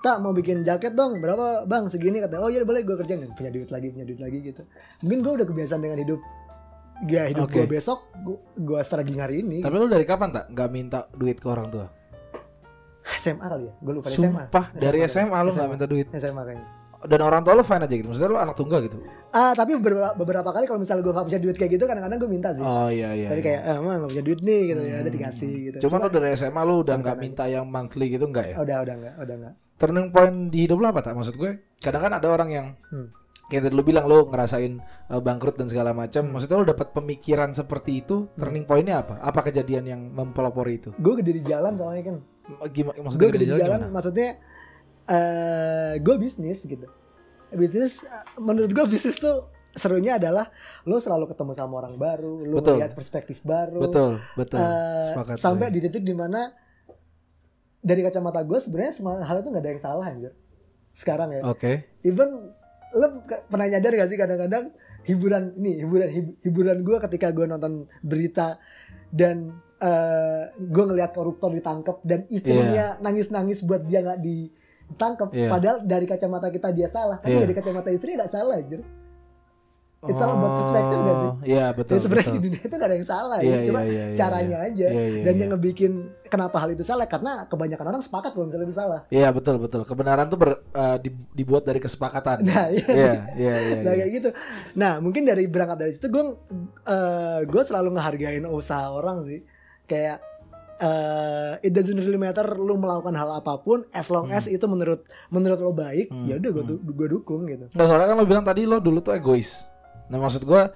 tak mau bikin jaket dong berapa bang segini kata oh iya boleh gue kerjain punya duit lagi punya duit lagi gitu mungkin gue udah kebiasaan dengan hidup ya hidup Oke. gue besok gue, struggling hari ini Tapi lu dari kapan tak nggak minta duit ke orang tua? SMA kali ya gue lupa SMA Sumpah dari SMA lu nggak SMA. minta duit. SMA kayaknya Dan orang tua lu fine aja gitu. Maksudnya lu anak tunggal gitu. ah tapi beberapa, beberapa kali kalau misalnya gue gak punya duit kayak gitu kadang-kadang gue minta sih Oh iya iya. tapi iya. kayak eh emang gak punya duit nih gitu ya ada Hmm. dikasih gitu Cuman lu dari SMA lu udah nggak minta yang monthly gitu nggak ya? udah udah enggak udah enggak Turning point di hidup lu apa tak? Maksud gue kadang kan ada orang yang Hmm. kayak tadi lu bilang lu ngerasain uh, bangkrut dan segala macam. Hmm. Maksudnya lu dapat pemikiran seperti itu. Turning pointnya apa? Apa kejadian yang mempelopori itu? gue gede di jalan soalnya kan Gimana? Maksudnya gue gede di jalan gimana? maksudnya eh gue bisnis gitu bisnis eh, menurut gue bisnis tuh serunya adalah lo selalu ketemu sama orang baru lo Betul. melihat perspektif baru Betul betul. Sepakat. sampai gue. di titik di mana dari kacamata gue sebenarnya semua hal itu nggak ada yang salah anjir sekarang ya Oke. even lo pernah nyadar gak sih kadang-kadang hiburan ini hiburan hib- hiburan gue ketika gue nonton berita dan eh gue ngelihat koruptor ditangkap dan istrinya nangis-nangis buat dia nggak ditangkap Iya. padahal dari kacamata kita dia salah tapi Iya. dari kacamata istri nggak salah gitu It's all about perspective gak sih? Oh, Iya betul. ya sebenarnya di dunia itu gak ada yang salah Iya, ya cuma iya, iya, caranya iya. aja Iya, iya, dan iya. yang ngebikin kenapa hal itu salah karena kebanyakan orang sepakat kalau misalnya itu salah Iya betul betul. Kebenaran tuh ber- uh, di- dibuat dari kesepakatan. nah iya Iya iya iya. Nah iya. kayak gitu. Nah mungkin dari berangkat dari situ gue gue selalu ngehargain usaha orang sih. Kayak eh it doesn't really matter lu melakukan hal apa pun as long as itu menurut menurut lo baik Hmm, ya udah gue gue dukung gitu. Nggak soalnya kan lo bilang tadi lo dulu tuh egois. Nah maksud gua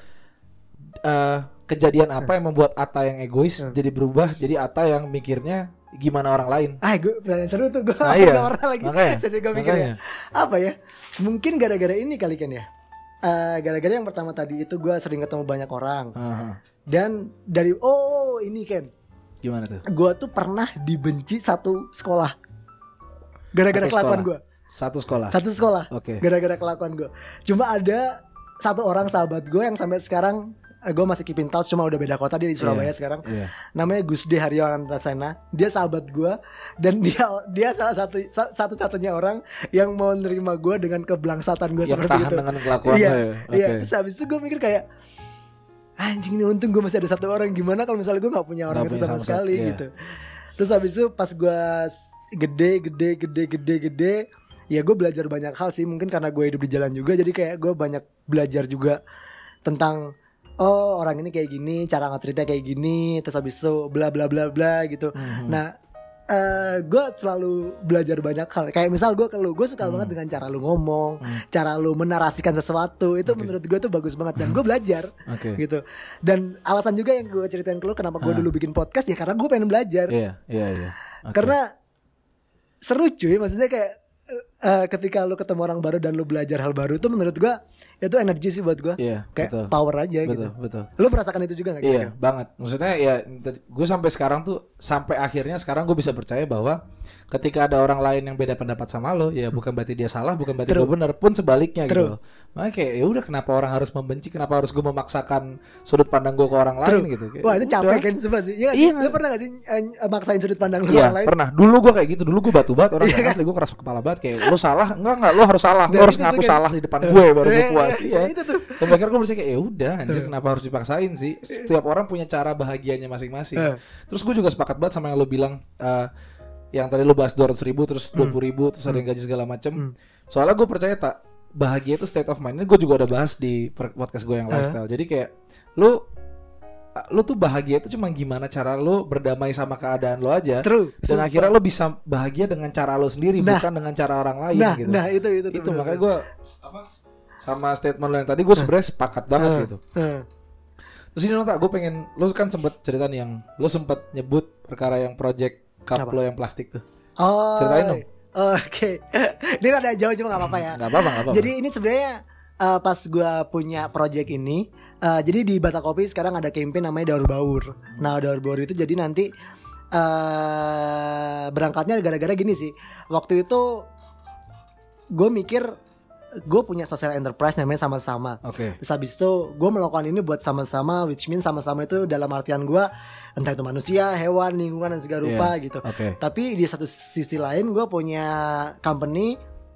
eh, kejadian apa yang membuat Ata yang egois Hmm. jadi berubah jadi Ata yang mikirnya gimana orang lain. Ah gue pertanyaan seru tuh gue Nah, iya. pernah lagi Makanya, sesi gue mikir ya. Apa ya? Mungkin gara-gara ini kali kan ya. Eh, gara-gara yang pertama tadi itu gue sering ketemu banyak orang Aha. dan dari oh ini Ken Gimana tuh? gue tuh pernah dibenci satu sekolah gara-gara Satu kelakuan gue Satu sekolah. satu sekolah Oke. gara-gara kelakuan gue cuma ada satu orang sahabat gue yang sampai sekarang gue masih keep in touch cuma udah beda kota dia di Surabaya Iya. sekarang Iya. namanya Gusde Haryawan Antasena dia sahabat gue dan dia dia salah satu sa- satu-satunya orang yang mau nerima gue dengan keblangsatan gue seperti tahan itu dengan kelakuan iya ya. iya terus habis itu gue mikir kayak anjing ini untung gue masih ada satu orang gimana kalau misalnya gue nggak punya orang Nggak itu punya sama sama sekali sekali, iya. gitu terus habis itu pas gue gede gede gede gede gede ya gue belajar banyak hal sih mungkin karena gue hidup di jalan juga jadi kayak gue banyak belajar juga tentang oh orang ini kayak gini cara ngetritnya kayak gini terus habis itu bla bla bla bla gitu Mhm. nah eh gue selalu belajar banyak hal kayak misal gue ke lu gue suka banget dengan cara lu ngomong Hmm. cara lu menarasikan sesuatu itu menurut gue tuh bagus banget dan gue belajar Oke. gitu dan alasan juga yang gue ceritain ke lu kenapa gue Ah. dulu bikin podcast ya karena gue pengen belajar Iya iya iya. Oke. karena seru cuy maksudnya kayak eh, eh, ketika lu ketemu orang baru dan lu belajar hal baru itu menurut gua itu energi sih buat gua. Iya, Kayak betul. power aja betul gitu. betul Lu merasakan itu juga gak Iya banget. Maksudnya ya gue sampai sekarang tuh sampai akhirnya sekarang gue bisa percaya bahwa ketika ada orang lain yang beda pendapat sama lo ya bukan berarti dia salah bukan berarti True. gue benar pun sebaliknya True. gitu. Makanya kayak ya udah kenapa orang harus membenci kenapa harus gue memaksakan sudut pandang gue ke orang lain True. gitu. Kayak, Wah itu capek kan sih. Iya, Iya, iya Lu pernah gak sih eh, maksain sudut pandang lu Iya orang lain? pernah. Dulu gue kayak gitu. Dulu gue batu banget orang Iya asli gue keras kepala banget kayak lo salah enggak enggak lo harus salah. Lo harus ngaku salah di depan gue baru gue Eh, puas. eh, Iya. Itu tuh. Gue bersih kayak ya udah anjir kenapa harus dipaksain sih? Setiap orang punya cara bahagianya masing-masing. Eh. Terus gue juga sepakat banget sama yang lo bilang eh, yang tadi lo bahas 200 ribu terus Hmm. 20 ribu terus ada yang gaji segala macem. Soalnya gue percaya tak bahagia itu state of mind. Ini gue juga udah bahas di podcast gue yang lifestyle. Jadi kayak lo lo tuh bahagia itu cuma gimana cara lo berdamai sama keadaan lo aja. True. Dan sumpah. akhirnya lo bisa bahagia dengan cara lo sendiri Nah. bukan dengan cara orang lain Nah, gitu. nah itu itu tuh itu bener. makanya gue sama statement lo yang tadi gue sebenarnya sepakat banget Eh, gitu. eh. Terus ini lo tak gue pengen lo kan sempet cerita nih yang lo sempet nyebut perkara yang project cup Apa? lo yang plastik tuh. Oh. Ceritain dong. Oke. Ini rada jauh cuma gak apa-apa ya. Gak apa-apa, apa-apa. Jadi ini sebenarnya eh, pas gua punya project ini, eh, jadi di Bata Kopi sekarang ada campaign namanya Daur Baur. Nah Daur Baur itu jadi nanti eh berangkatnya gara-gara gini sih. Waktu itu gue mikir gue punya social enterprise namanya sama-sama. Oke. Terus habis itu gue melakukan ini buat sama-sama, which means sama-sama itu dalam artian gue entah itu manusia, hewan, lingkungan dan segala rupa Iya. gitu. Oke. Tapi di satu sisi lain gue punya company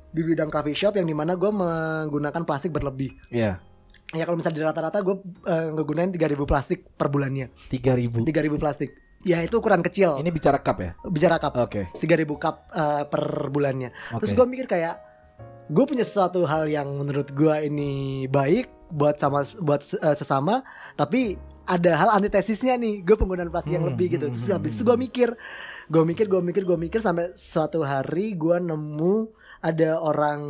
di bidang coffee shop yang di mana gue menggunakan plastik berlebih. Iya. Ya kalau misalnya di rata-rata gue uh, ngegunain 3000 plastik per bulannya. 3000. 3000 plastik. Ya itu ukuran kecil. Ini bicara cup ya? Bicara cup. Oke. 3000 cup uh, per bulannya. Terus Oke. gue mikir kayak gue punya sesuatu hal yang menurut gue ini baik buat sama buat uh, sesama, tapi ada hal antitesisnya nih. Gue penggunaan plastik yang Hmm, lebih gitu. hmm, Terus hmm, habis itu gue mikir, gue mikir, gue mikir, gue mikir sampai suatu hari gue nemu ada orang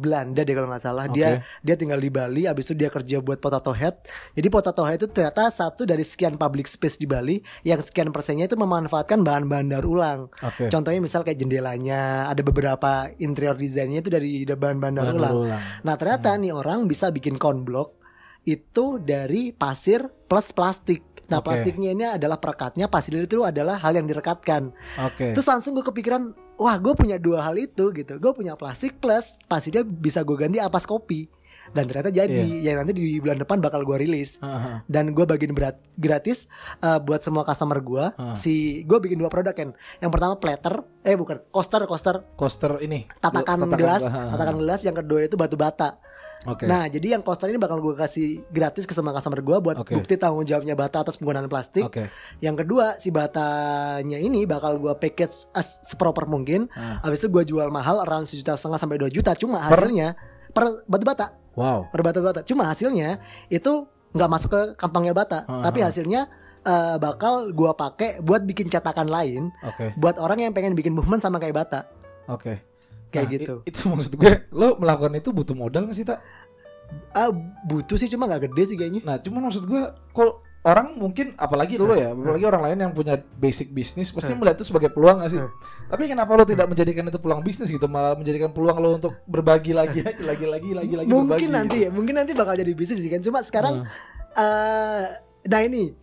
Belanda deh kalau nggak salah dia dia tinggal di Bali habis itu dia kerja buat Potato Head jadi Potato Head itu ternyata satu dari sekian public space di Bali yang sekian persennya itu memanfaatkan bahan-bahan daur ulang Oke. Contohnya misal kayak jendelanya, ada beberapa interior desainnya itu dari bahan-bahan daur ulang. ulang. Nah ternyata nih orang bisa bikin corn block itu dari pasir plus plastik. Nah Oke. plastiknya ini adalah perekatnya, pasir itu adalah hal yang direkatkan. Oke. Terus langsung gue kepikiran, wah gue punya dua hal itu gitu. Gue punya plastik plus pasirnya bisa gue ganti apas kopi. Dan ternyata jadi, Iya. yang nanti di bulan depan bakal gue rilis Aha. dan gue bagiin berat gratis uh, buat semua customer gue. Ah. Si gue bikin dua produk kan. Yang pertama platter, eh bukan coaster coaster Coaster ini. tatakan, Tatakan gelas, gelas. tatakan gelas. Yang kedua itu batu bata. Oke. Nah jadi yang coaster ini bakal gue kasih gratis ke semua customer gue buat Oke. bukti tanggung jawabnya bata atas penggunaan plastik. Oke. Yang kedua si batanya ini bakal gue package as seproper mungkin. Ah. Habis itu gue jual mahal around sejuta setengah sampai 2 juta. Cuma Per? hasilnya per batu bata Wow. per batu bata. Cuma hasilnya itu nggak masuk ke kantongnya bata, Ah, tapi ah. hasilnya eh, bakal gua pakai buat bikin cetakan lain Oke. buat orang yang pengen bikin movement sama kayak bata. Oke. Kayak Nah, gitu. itu maksud gue, lo melakukan itu butuh modal nggak sih tak? Ah butuh sih cuma nggak gede sih kayaknya. Nah, cuman maksud gue, kalau orang mungkin apalagi lo ya, apalagi orang lain yang punya basic bisnis, pasti Hmm. melihat itu sebagai peluang gak sih? Hmm. Tapi kenapa lo tidak menjadikan itu peluang bisnis gitu, malah menjadikan peluang lo untuk berbagi lagi aja, lagi lagi lagi lagi mungkin berbagi, nanti gitu. ya, mungkin nanti bakal jadi bisnis sih kan. Cuma sekarang Hmm. eh nah ini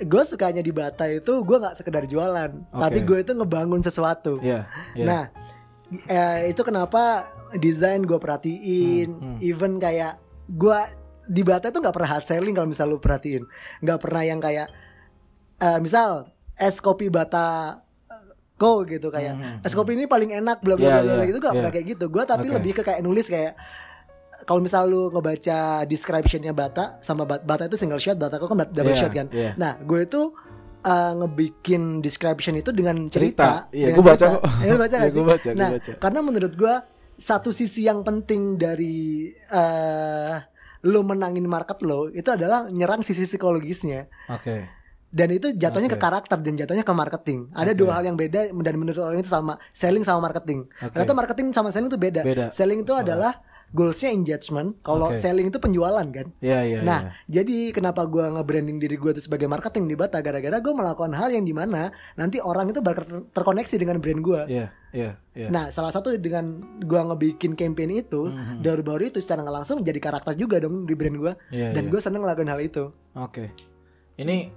gue sukanya di bata itu gue nggak sekedar jualan, tapi gue itu ngebangun sesuatu. Iya, iya. Nah, eh, itu kenapa desain gue perhatiin, Hmm, hmm. even kayak gue di Bata itu nggak pernah hard selling kalau misal lu perhatiin, nggak pernah yang kayak eh, misal es kopi Bata Ko gitu kayak Hmm, hmm, es kopi ini paling enak bla bla Iya, bla bla iya, gitu gak pernah iya. kayak gitu. Gue tapi Oke. lebih ke kayak nulis kayak kalau misal lu ngebaca descriptionnya Bata sama Bat- Bata itu single shot, Bata Ko kan double Iya, shot kan. iya. Nah, gue itu uh, ngebikin description itu dengan cerita. Cerita. Iya, gua baca kok. Lu baca sih? gua baca, nah, baca. karena menurut gua satu sisi yang penting dari eh lo menangin market lo itu adalah nyerang sisi psikologisnya Oke. dan itu jatuhnya Oke. ke karakter dan jatuhnya ke marketing. Ada Oke. dua hal yang beda dan menurut orang itu sama selling sama marketing. Oke. Ternyata marketing sama selling itu beda. Beda. Selling itu adalah goalsnya engagement kalau Oke. selling itu penjualan kan Iya iya. nah iya. jadi kenapa gua nge-branding diri gua itu sebagai marketing di Bata gara-gara gue melakukan hal yang di mana nanti orang itu bakal ter- terkoneksi dengan brand gua Iya iya iya. Nah, salah satu dengan gua ngebikin campaign itu, Mhm. baru-baru itu secara nggak langsung jadi karakter juga dong di brand gua. Iya, Dan iya. gue seneng ngelakuin hal itu. Oke. Ini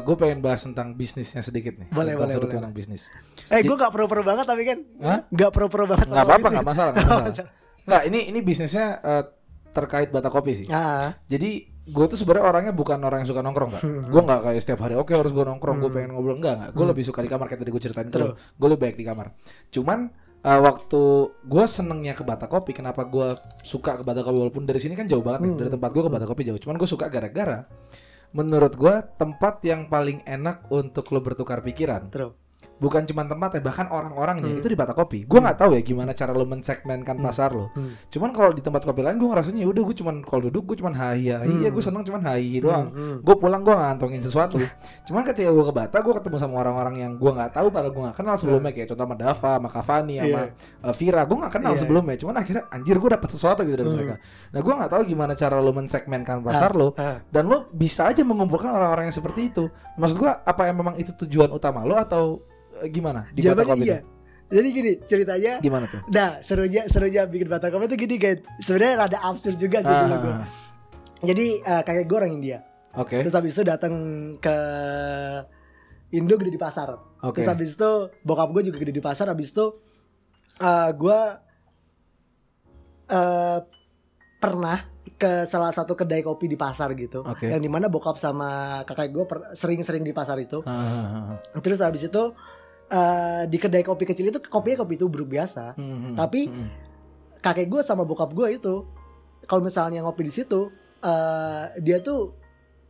gue pengen bahas tentang bisnisnya sedikit nih. Boleh, Tentang boleh, boleh. pandang bisnis. Eh, gue gak pro-pro banget tapi kan, Hah? nggak pro-pro banget. Sama apa-apa, nggak masalah, nggak masalah. Nggak, ini ini bisnisnya eh, terkait bata kopi sih. Ah, Jadi gue tuh sebenarnya orangnya bukan orang yang suka nongkrong pak. Hmm. Gue nggak kayak setiap hari oke harus gue nongkrong, gue pengen ngobrol enggak enggak. Gue lebih suka di kamar kayak tadi gue ceritain True. itu. Gue lebih baik di kamar. Cuman eh, waktu gue senengnya ke Bata Kopi, kenapa gue suka ke Bata Kopi walaupun dari sini kan jauh banget nih, Hmm. dari tempat gue ke Bata Kopi jauh. Cuman gue suka gara-gara menurut gue tempat yang paling enak untuk lo bertukar pikiran true. Bukan cuma tempatnya bahkan orang-orangnya Hmm. itu di Bata Kopi. Gue nggak tahu ya gimana cara lo mensegmenkan Hmm. pasar lo. Hmm. Cuman kalau di tempat kopi lain gue ngerasanya udah gue cuman kalau duduk gue cuman hai hai Hmm. ya gue seneng cuman hai doang. Hmm, hmm. Gue pulang gue ngantongin sesuatu. cuman ketika gue ke Bata gue ketemu sama orang-orang yang gue nggak tahu padahal gue nggak kenal sebelumnya kayak contoh sama Dava, sama Cavani, sama Iya. uh, Vira gue nggak kenal Iya. sebelumnya. Cuman akhirnya anjir gue dapet sesuatu gitu dari Hmm. mereka. Nah gue nggak tahu gimana cara lo mensegmenkan pasar lo Ah, dan lo bisa aja mengumpulkan orang-orang yang seperti itu. Maksud gue apa yang memang itu tujuan utama lo atau eh, gimana di Jawabannya iya. ini? Jadi gini ceritanya. Gimana tuh? Nah, serunya serunya bikin Bata Kopi itu gini kan. Sebenarnya rada absurd juga sih dulu gue. Ah, Jadi eh, kakek gue orang India. Oke. Terus habis itu datang ke Indo gede di pasar. Oke. Terus habis itu bokap gue juga gede di pasar. Habis itu eh, gue eh, pernah ke salah satu kedai kopi di pasar gitu. Oke. Yang di mana bokap sama kakek gue sering-sering di pasar itu. Ah, ah, ah. Terus habis itu eh, di kedai kopi kecil itu kopinya kopi tubruk biasa. Hmm, hmm, Tapi hmm. kakek gue sama bokap gue itu kalau misalnya ngopi di situ eh, dia tuh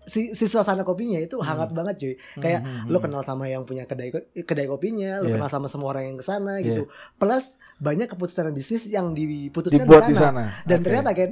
si, si suasana kopinya itu hangat banget cuy kayak Hmm, hmm, lo hmm. kenal sama yang punya kedai kedai kopinya lo Iya. kenal sama semua orang yang ke sana gitu plus banyak keputusan bisnis yang diputuskan dibuat di di sana dan Oke. ternyata kan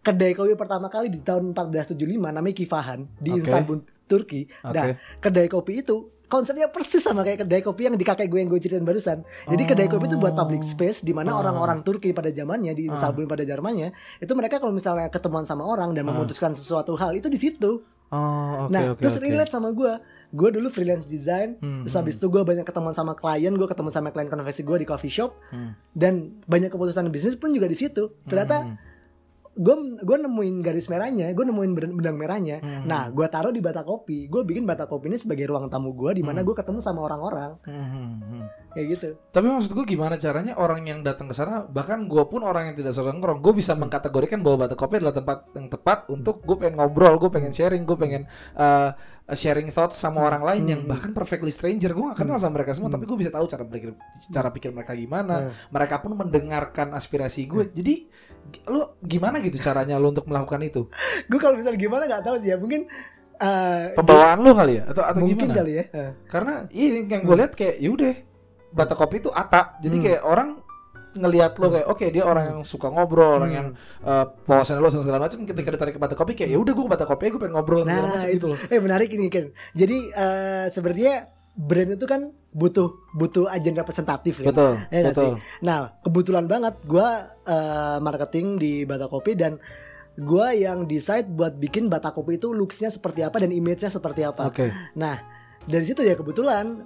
kedai kopi pertama kali di tahun 1475 namanya Kifahan di Oke. Istanbul Turki Oke. nah kedai kopi itu konsepnya persis sama kayak kedai kopi yang di kakek gue yang gue ceritain barusan. Jadi kedai kopi itu buat public space di mana Oh. orang-orang Turki pada zamannya di Ah. Istanbul pada zamannya itu mereka kalau misalnya ketemuan sama orang dan Ah. memutuskan sesuatu hal itu di situ. Oh, oke nah, oke. terus oke. relate sama gue. Gue dulu freelance design, Hmm, terus habis itu gue banyak ketemuan sama klien, gue ketemu sama klien konversi gue di coffee shop Hmm. dan banyak keputusan bisnis pun juga di situ. Ternyata Hmm. Gue gue nemuin garis merahnya, gue nemuin ben- benang merahnya. Hmm. Nah, gue taruh di bata kopi. Gue bikin bata kopi ini sebagai ruang tamu gue di mana Hmm. gue ketemu sama orang-orang Hmm, hmm, hmm. kayak gitu. Tapi maksud gue gimana caranya orang yang datang ke sana bahkan gue pun orang yang tidak sering nongkrong gue bisa mengkategorikan bahwa Bata Kopi adalah tempat yang tepat untuk gue pengen ngobrol gue pengen sharing gue pengen uh, sharing thoughts sama orang lain yang Hmm. bahkan perfectly stranger gue gak kenal sama mereka semua Hmm. tapi gue bisa tahu cara pikir cara pikir mereka gimana Hmm. mereka pun mendengarkan aspirasi gue jadi g- lu gimana gitu caranya lu untuk melakukan itu Gue kalau misalnya gimana nggak tahu sih ya. Mungkin eh, pembawaan lu kali ya atau atau mungkin gimana kali ya. Eh. karena iya yang gue lihat kayak yaudah bata kopi itu ata jadi Hmm. kayak orang ngelihat lo kayak oke dia orang yang suka ngobrol orang Hmm. yang uh, wawasannya lo dan segala macam ketika ditarik ke bata kopi kayak ya udah gue ke bata kopi gue pengen ngobrol segala Nah, macam itu. gitu loh Eh menarik ini kan. Jadi eh, sebenarnya brand itu kan butuh butuh agen representatif kan. betul Ya betul Nah, kebetulan banget gue marketing di Bata Kopi dan gue yang decide buat bikin Bata Kopi itu looksnya seperti apa dan image-nya seperti apa. oke Nah, dari situ ya kebetulan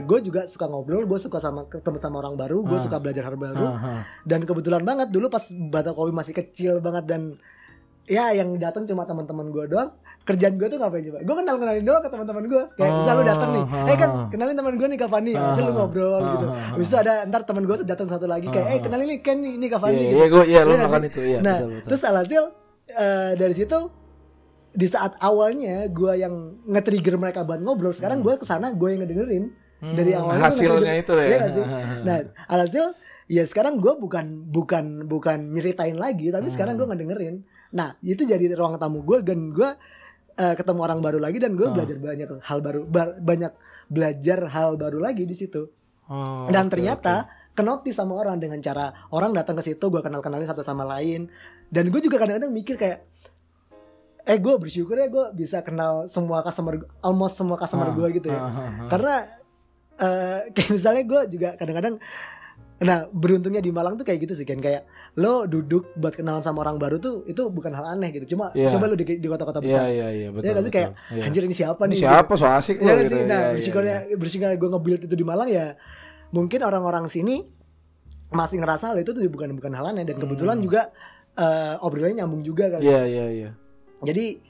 gue juga suka ngobrol, gue suka sama ketemu sama orang baru, gue Ah. suka belajar hal baru. Aha. Dan kebetulan banget dulu pas Bata Kopi masih kecil banget dan ya yang datang cuma teman-teman gue doang. Kerjaan gue tuh ngapain coba? Gue kenal kenalin doang ke teman-teman gue. Kayak misal lu datang nih, Oh, eh kan ah. kenalin teman gue nih Kavani, Ah, misal lu ngobrol gitu. ah, ah, Habis itu ada ntar teman gue datang satu lagi kayak, Ah, eh kenalin nih Ken nih, ini Kavani. Iya, gitu. iya, gue, iya, Iya nggak melakukan sih? itu, iya, nah, betul, betul. terus alhasil eh, dari situ di saat awalnya gue yang nge-trigger mereka buat ngobrol, sekarang gue ke sana gue yang ngedengerin Hmm, dari awalnya gua hasilnya itu ya. Iya sih? Nah, alhasil ya sekarang gue bukan bukan bukan nyeritain lagi, tapi sekarang Hmm. gue ngedengerin. Nah, itu jadi ruang tamu gue dan gue eh, ketemu orang baru lagi dan gue Ah. belajar banyak hal baru, ba- banyak belajar hal baru lagi di situ. Oh, Dan oke, ternyata kenotis sama orang dengan cara orang datang ke situ gue kenal kenalin satu sama lain dan gue juga kadang-kadang mikir kayak eh gue bersyukur ya gue bisa kenal semua customer almost semua customer Ah, gue gitu ya ah, karena eh, kayak misalnya gue juga kadang-kadang Nah beruntungnya di Malang tuh kayak gitu sih kan kayak lo duduk buat kenalan sama orang baru tuh itu bukan hal aneh gitu. Cuma Iya. coba lo di, di kota-kota Iya besar. iya iya betul. Ya sih kayak betul. Iya. anjir ini siapa Ini nih? siapa so asik Gitu. lo Ya gitu. sih? Nah Iya, iya, bersyukurnya iya. bersyukurnya gue nge-build itu di Malang ya mungkin orang-orang sini masih ngerasa hal itu tuh bukan bukan hal aneh dan kebetulan juga eh, obrolannya nyambung juga kan. Iya iya iya. Jadi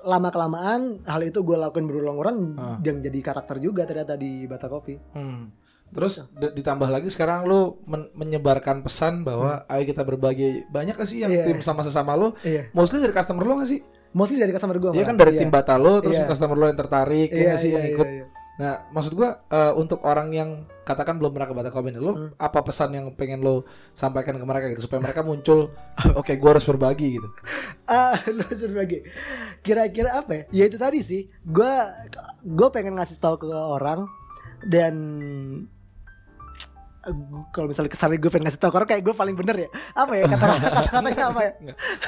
lama kelamaan hal itu gue lakuin berulang-ulang Ah. yang jadi karakter juga ternyata di Bata Kopi. Hmm. Terus d- ditambah lagi sekarang lu men- menyebarkan pesan bahwa ayo kita berbagi banyak gak sih yang Hmm. Iya. tim sama sesama lu? Iya. Mostly dari customer lu gak sih? Mostly dari customer gue. Iya kan dari tim bata lu terus Iya. customer lu yang tertarik ya Iya, sih iya, yang iya, ikut. iya. Nah, maksud gua eh, untuk orang yang katakan belum pernah ke Bata Kopi lu Hmm. apa pesan yang pengen lu sampaikan ke mereka gitu supaya mereka muncul oke gua harus berbagi gitu. Ah, lu suruh lagi. Kira-kira apa ya? Ya itu tadi sih. Gua gue pengen ngasih tahu ke orang dan kalau misalnya kesannya gue pengen ngasih tahu ke orang kayak gue paling bener ya. Apa ya kata kata-katanya apa ya?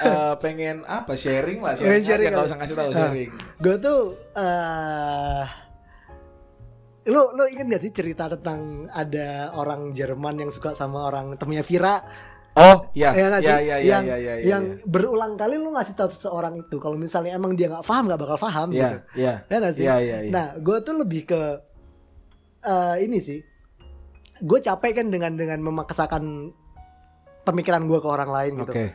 Eh, pengen apa sharing lah Pengen sharing, sharing aja nggak kali. usah ngasih tahu Ah. sharing. Gue tuh eh lu lu inget gak sih cerita tentang ada orang Jerman yang suka sama orang temennya Vira Oh, iya. ya nggak Iya sih? iya iya yang iya iya. yang berulang kali lu ngasih tahu seseorang itu kalau misalnya emang dia nggak paham nggak bakal paham Iya, gitu iya. ya sih Iya, iya, iya. nah gue tuh lebih ke eh, ini sih gue capek kan dengan dengan memaksakan pemikiran gue ke orang lain gitu Oke.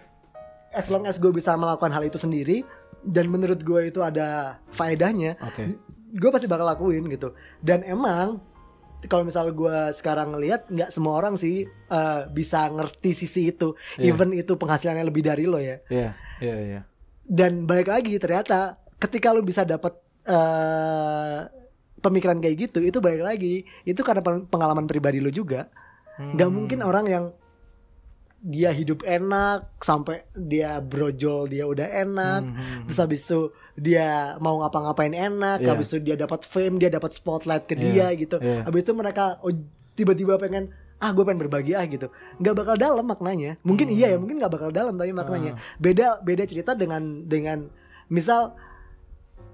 as long as gue bisa melakukan hal itu sendiri dan menurut gue itu ada faedahnya Oke. gue pasti bakal lakuin gitu dan emang kalau misal gue sekarang ngelihat nggak semua orang sih eh, bisa ngerti sisi itu Iya. even itu penghasilannya lebih dari lo ya Iya, iya iya. dan balik lagi ternyata ketika lo bisa dapat eh, pemikiran kayak gitu itu balik lagi. Itu karena pen- pengalaman pribadi lo juga. Nggak Hmm. mungkin orang yang dia hidup enak sampai dia brojol dia udah enak Hmm, hmm, terus habis itu dia mau ngapa-ngapain enak Iya. habis itu dia dapat fame dia dapat spotlight ke Iya, dia gitu. iya. habis itu mereka oh, tiba-tiba pengen ah gue pengen berbagi ah gitu. Nggak bakal dalam maknanya. Mungkin iya ya mungkin nggak bakal dalam tapi maknanya. Beda beda cerita dengan dengan misal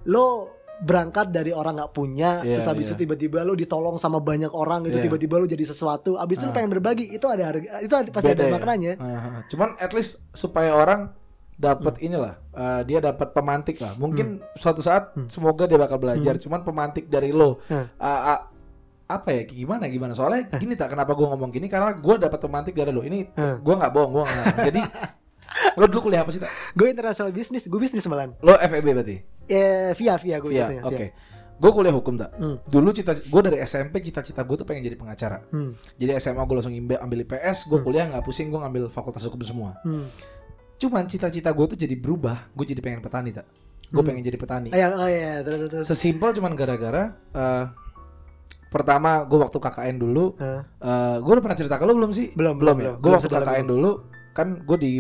lo berangkat dari orang nggak punya Iya, terus habis iya. itu tiba-tiba lo ditolong sama banyak orang gitu Iya. tiba-tiba lo jadi sesuatu habis itu Ah. pengen berbagi itu ada harga itu ada, pasti Beda ada ya? maknanya Ah, cuman at least supaya orang dapat inilah eh, dia dapat pemantik lah. Mungkin suatu saat semoga dia bakal belajar. Cuman pemantik dari lo Hmm. Ah, ah, apa ya gimana gimana soalnya gini tak kenapa gue ngomong gini karena gue dapat pemantik dari lo ini Hmm. gue nggak bohong gue jadi lo dulu kuliah apa sih tak gue international bisnis gue bisnis malahan lo FEB berarti? Eh via via gue Iya, jatuhnya, oke. Gue kuliah hukum tak Hmm. dulu cita gue dari SMP cita-cita gue tuh pengen jadi pengacara. Hmm. jadi SMA gue langsung ambil, IPS gue kuliah nggak pusing gue ngambil fakultas hukum semua. Hmm. cuman cita-cita gue tuh jadi berubah gue jadi pengen petani tak gue Hmm. pengen jadi petani. Oh, ya, oh ya, terus terus. sesimpel cuman gara-gara eh, pertama gue waktu KKN dulu Hah? gue udah pernah cerita ke lo belum sih? Belum, belum belum, ya? gue waktu KKN dulu kan gue di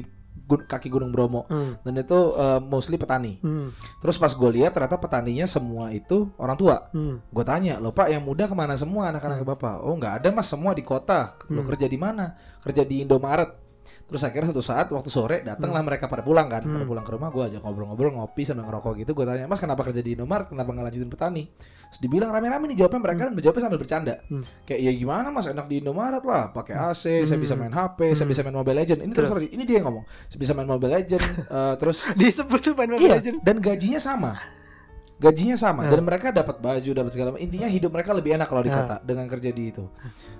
gun- kaki Gunung Bromo. Hmm. dan itu eh, mostly petani. Hmm. terus pas gue lihat ternyata petaninya semua itu orang tua. Hmm. gue tanya lo pak yang muda ke mana semua? Anak-anak bapak? Oh nggak ada mas. Semua di kota. Lo Hmm. kerja di mana? Kerja di Indomaret terus akhirnya satu saat waktu sore datanglah mereka pada pulang kan pada Hmm. pulang ke rumah gue ajak ngobrol-ngobrol ngopi sambil ngerokok gitu gue tanya mas kenapa kerja di Indomaret kenapa nggak lanjutin petani terus dibilang rame-rame nih jawabnya mereka kan menjawabnya sambil bercanda Hmm. kayak ya gimana mas enak di Indomaret lah pakai AC saya Hmm. bisa main HP saya Hmm. bisa main Mobile Legend ini terus sorry, ini dia yang ngomong saya bisa main Mobile Legend eh, terus Disebut tuh main Mobile Iya, Legends. dan gajinya sama. Gajinya sama Hmm. dan mereka dapat baju, dapat segala macam. Intinya hidup mereka lebih enak kalau di Hmm. kota dengan kerja di itu.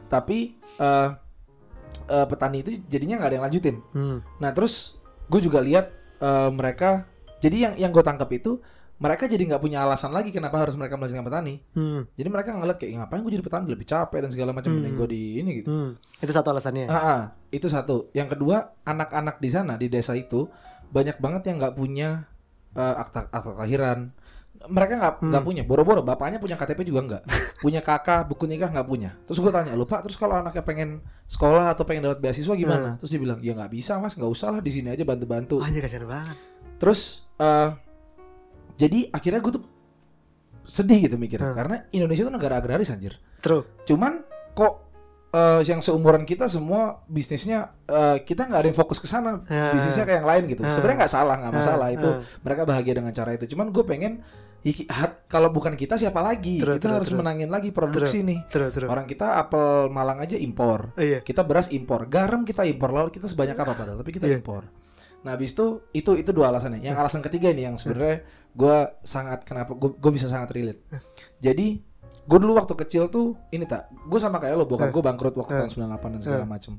Tapi eh eh, petani itu jadinya nggak ada yang lanjutin. Hmm. Nah, terus gue juga lihat eh, mereka jadi yang yang gue tangkap itu mereka jadi nggak punya alasan lagi kenapa harus mereka melanjutkan petani. Hmm. Jadi mereka ngeliat kayak ngapain gue jadi petani lebih capek dan segala macam Hmm. gue di ini gitu. Hmm. Itu satu alasannya. Ah, ah, itu satu. Yang kedua, anak-anak di sana di desa itu banyak banget yang nggak punya eh, akta akta kelahiran. Mereka nggak Hmm. nggak punya. Boro-boro bapaknya punya KTP juga nggak. punya kakak, buku nikah nggak punya. Terus gue tanya, lu pak, terus kalau anaknya pengen sekolah atau pengen dapat beasiswa gimana? Terus dia bilang, ya nggak bisa mas, nggak usah lah di sini aja bantu-bantu. Anjir kasihan banget. Terus eh jadi akhirnya gue tuh sedih gitu mikirnya Hmm. karena Indonesia tuh negara agraris anjir. True. Cuman kok eh, yang seumuran kita semua bisnisnya eh, kita nggak ada yang fokus ke sana. Ya. bisnisnya kayak yang lain gitu. Ya. sebenarnya nggak salah nggak Ya, masalah. Itu ya. mereka bahagia dengan cara itu. Cuman gue pengen kalau bukan kita siapa lagi? True, kita true, harus true. menangin lagi produksi nih. Terus terus. orang kita apel Malang aja impor. Iya. kita beras impor. Garam kita impor. Laut kita sebanyak apa padahal? Tapi kita Iya. impor. Nah habis itu itu itu dua alasannya. Yang alasan ketiga ini yang sebenarnya gue sangat kenapa? Gue bisa sangat relate. Jadi gue dulu waktu kecil tuh ini tak gue sama kayak lo bokap gue bangkrut waktu tahun 98 dan segala macem.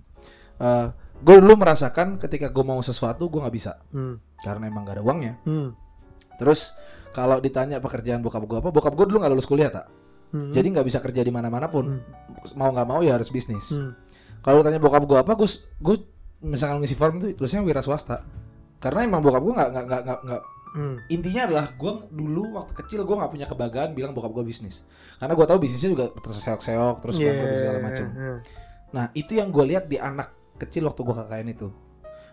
Eh gue dulu merasakan ketika gue mau sesuatu gue nggak bisa. Hmm. karena emang gak ada uangnya. Hmm. terus kalau ditanya pekerjaan bokap gue apa bokap gue dulu nggak lulus kuliah tak. Hmm. jadi nggak bisa kerja di mana-mana pun. Mau nggak mau ya harus bisnis. Hmm. kalau ditanya bokap gue apa gue gue misalkan ngisi form itu tulisnya wira swasta. Karena emang bokap gue nggak nggak nggak nggak Hmm. intinya adalah gue dulu waktu kecil gue nggak punya kebanggaan bilang bokap gue bisnis karena gue tahu bisnisnya juga terseok-seok terus Iya, bangkrut segala macam iya. nah itu yang gue lihat di anak kecil waktu gue KKN itu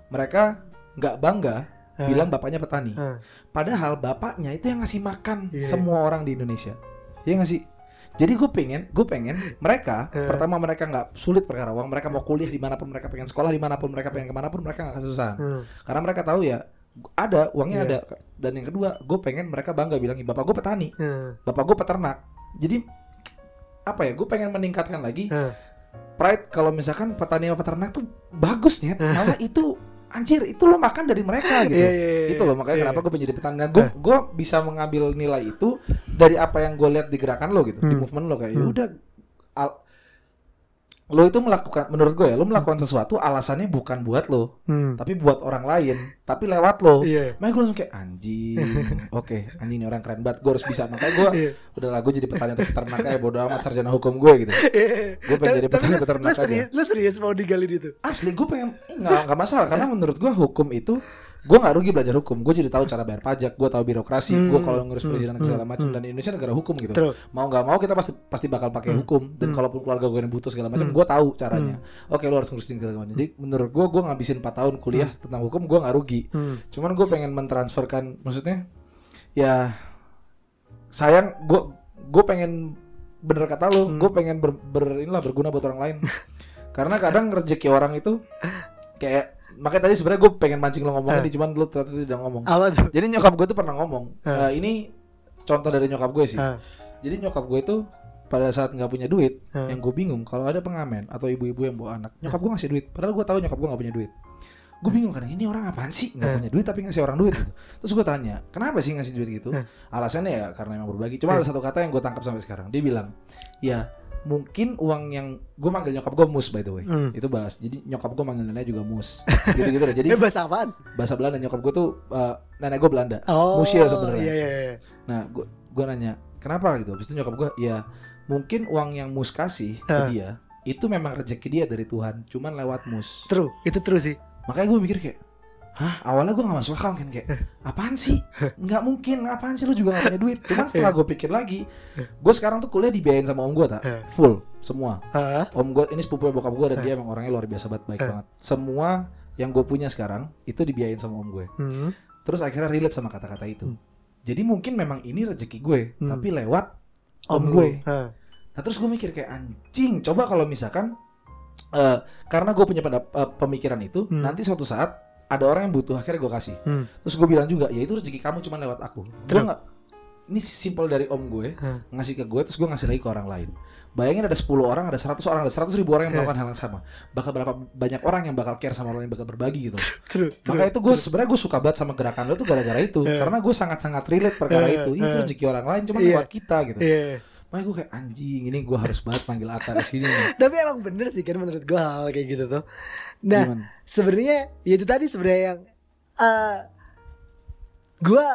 mereka nggak bangga Ah. bilang bapaknya petani Ah. padahal bapaknya itu yang ngasih makan Iya. semua orang di Indonesia ya nggak sih jadi gue pengen gue pengen mereka Eh. pertama mereka nggak sulit perkara uang mereka mau kuliah di mana pun mereka pengen sekolah di mana pun mereka pengen ke mana pun mereka nggak kesusahan Hmm. karena mereka tahu ya ada uangnya Iya. ada dan yang kedua gue pengen mereka bangga bilang bapak gue petani Hmm. bapak gue peternak jadi apa ya gue pengen meningkatkan lagi Hmm. pride kalau misalkan petani sama peternak tuh bagus nih malah itu anjir itu lo makan dari mereka gitu Iya, iya, iya. itu loh makanya Iya. kenapa gue menjadi petani nah, gue gue bisa mengambil nilai itu dari apa yang gue lihat di gerakan lo gitu di Hmm. movement lo kayak ya Hmm. udah lo itu melakukan menurut gue ya lo melakukan sesuatu alasannya bukan buat lo Hmm. tapi buat orang lain tapi lewat lo Iya. makanya gue langsung kayak anjing oke anjing ini orang keren banget gue harus bisa makanya gue Iya. udah lah gue jadi petani atau peternak kayak bodo amat sarjana hukum gue gitu Gua pengen jadi petani peternak lu aja. serius, lu serius mau digali itu? asli gue pengen nggak nggak masalah karena menurut gue hukum itu gue nggak rugi belajar hukum. Gue jadi tahu cara bayar pajak gue tahu birokrasi Hmm, gue kalau ngurus hmm, perizinan hmm, segala macam hmm. dan Indonesia negara hukum gitu. True. mau nggak mau kita pasti pasti bakal pakai Hmm, hukum. Dan hmm. kalaupun keluarga gue yang butuh segala macam Hmm. gue tahu caranya. Oke lo harus ngurusin segala macam. Jadi menurut gue gue ngabisin 4 tahun kuliah tentang hukum gue nggak rugi. Hmm. cuman gue pengen mentransferkan maksudnya ya sayang gue gue pengen bener kata lo Hmm. gue pengen ber, ber- inilah berguna buat orang lain. Karena kadang rezeki orang itu kayak makanya tadi sebenarnya gue pengen mancing lo ngomong Eh. ini cuman lo ternyata tidak ngomong Apa tuh? jadi nyokap gue tuh pernah ngomong Eh. eh, ini contoh dari nyokap gue sih Ah. jadi nyokap gue itu pada saat nggak punya duit Eh. yang gue bingung kalau ada pengamen atau ibu-ibu yang bawa anak nyokap gue ngasih duit padahal gue tahu nyokap gue nggak punya duit gue bingung kan ini orang apaan sih nggak Eh. punya duit tapi ngasih orang duit gitu terus gue tanya kenapa sih ngasih duit gitu Eh. alasannya ya karena emang berbagi cuma Eh. ada satu kata yang gue tangkap sampai sekarang dia bilang ya mungkin uang yang gue manggil nyokap gue mus by the way Hmm. itu bahas jadi nyokap gue manggil nenek juga mus gitu gitu deh jadi Eh bahasa apaan? bahasa Belanda nyokap gue tuh eh, nenek gue Belanda Oh, Musia sebenarnya. Iya iya iya. Nah, gua gua nanya, "Kenapa gitu?" Habis itu nyokap gua, "Ya, mungkin uang yang Mus kasih ke dia itu memang rezeki dia dari Tuhan, cuman lewat Mus." True, itu true sih. Makanya gue mikir kayak, "Hah, awalnya gua gak masuk akal kan kayak, apaan sih? Nggak mungkin, apaan sih lu juga gak punya duit?" Cuman setelah gue pikir lagi, gue sekarang tuh kuliah dibiayain sama om gua tak? Eh. Full, semua. Om gue ini sepupu bokap gue dan Eh. dia emang orangnya luar biasa banget, baik Eh. banget. Semua yang gue punya sekarang itu dibiayain sama om gue. Hmm. Terus akhirnya relate sama kata-kata itu. Hmm. Jadi mungkin memang ini rezeki gue, Hmm. tapi lewat Om om gue. Nah terus gue mikir kayak anjing, coba kalau misalkan eh karena gue punya pendap- eh, pemikiran itu, Hmm. nanti suatu saat ada orang yang butuh akhirnya gue kasih. Hmm. Terus gue bilang juga, ya itu rezeki kamu cuma lewat aku. Gue nggak, ini simple dari om gue Hah. ngasih ke gue, terus gue ngasih lagi ke orang lain. Bayangin ada 10 orang, ada 100 orang, ada 100 ribu orang yang Eh. melakukan hal yang sama. Bakal berapa banyak orang yang bakal care sama orang yang bakal berbagi gitu. True, true. Maka itu gue sebenarnya gue suka banget sama gerakan lo tuh gara-gara itu, Eh. karena gue sangat-sangat relate perkara Eh, itu. Itu eh. rezeki orang lain, cuma Iya. lewat kita gitu. Iya. Makanya gue kayak anjing, ini gue harus banget panggil Atta di sini. Tapi emang bener sih kan menurut gua hal kayak gitu tuh. Nah, sebenarnya ya itu tadi sebenarnya yang eh gua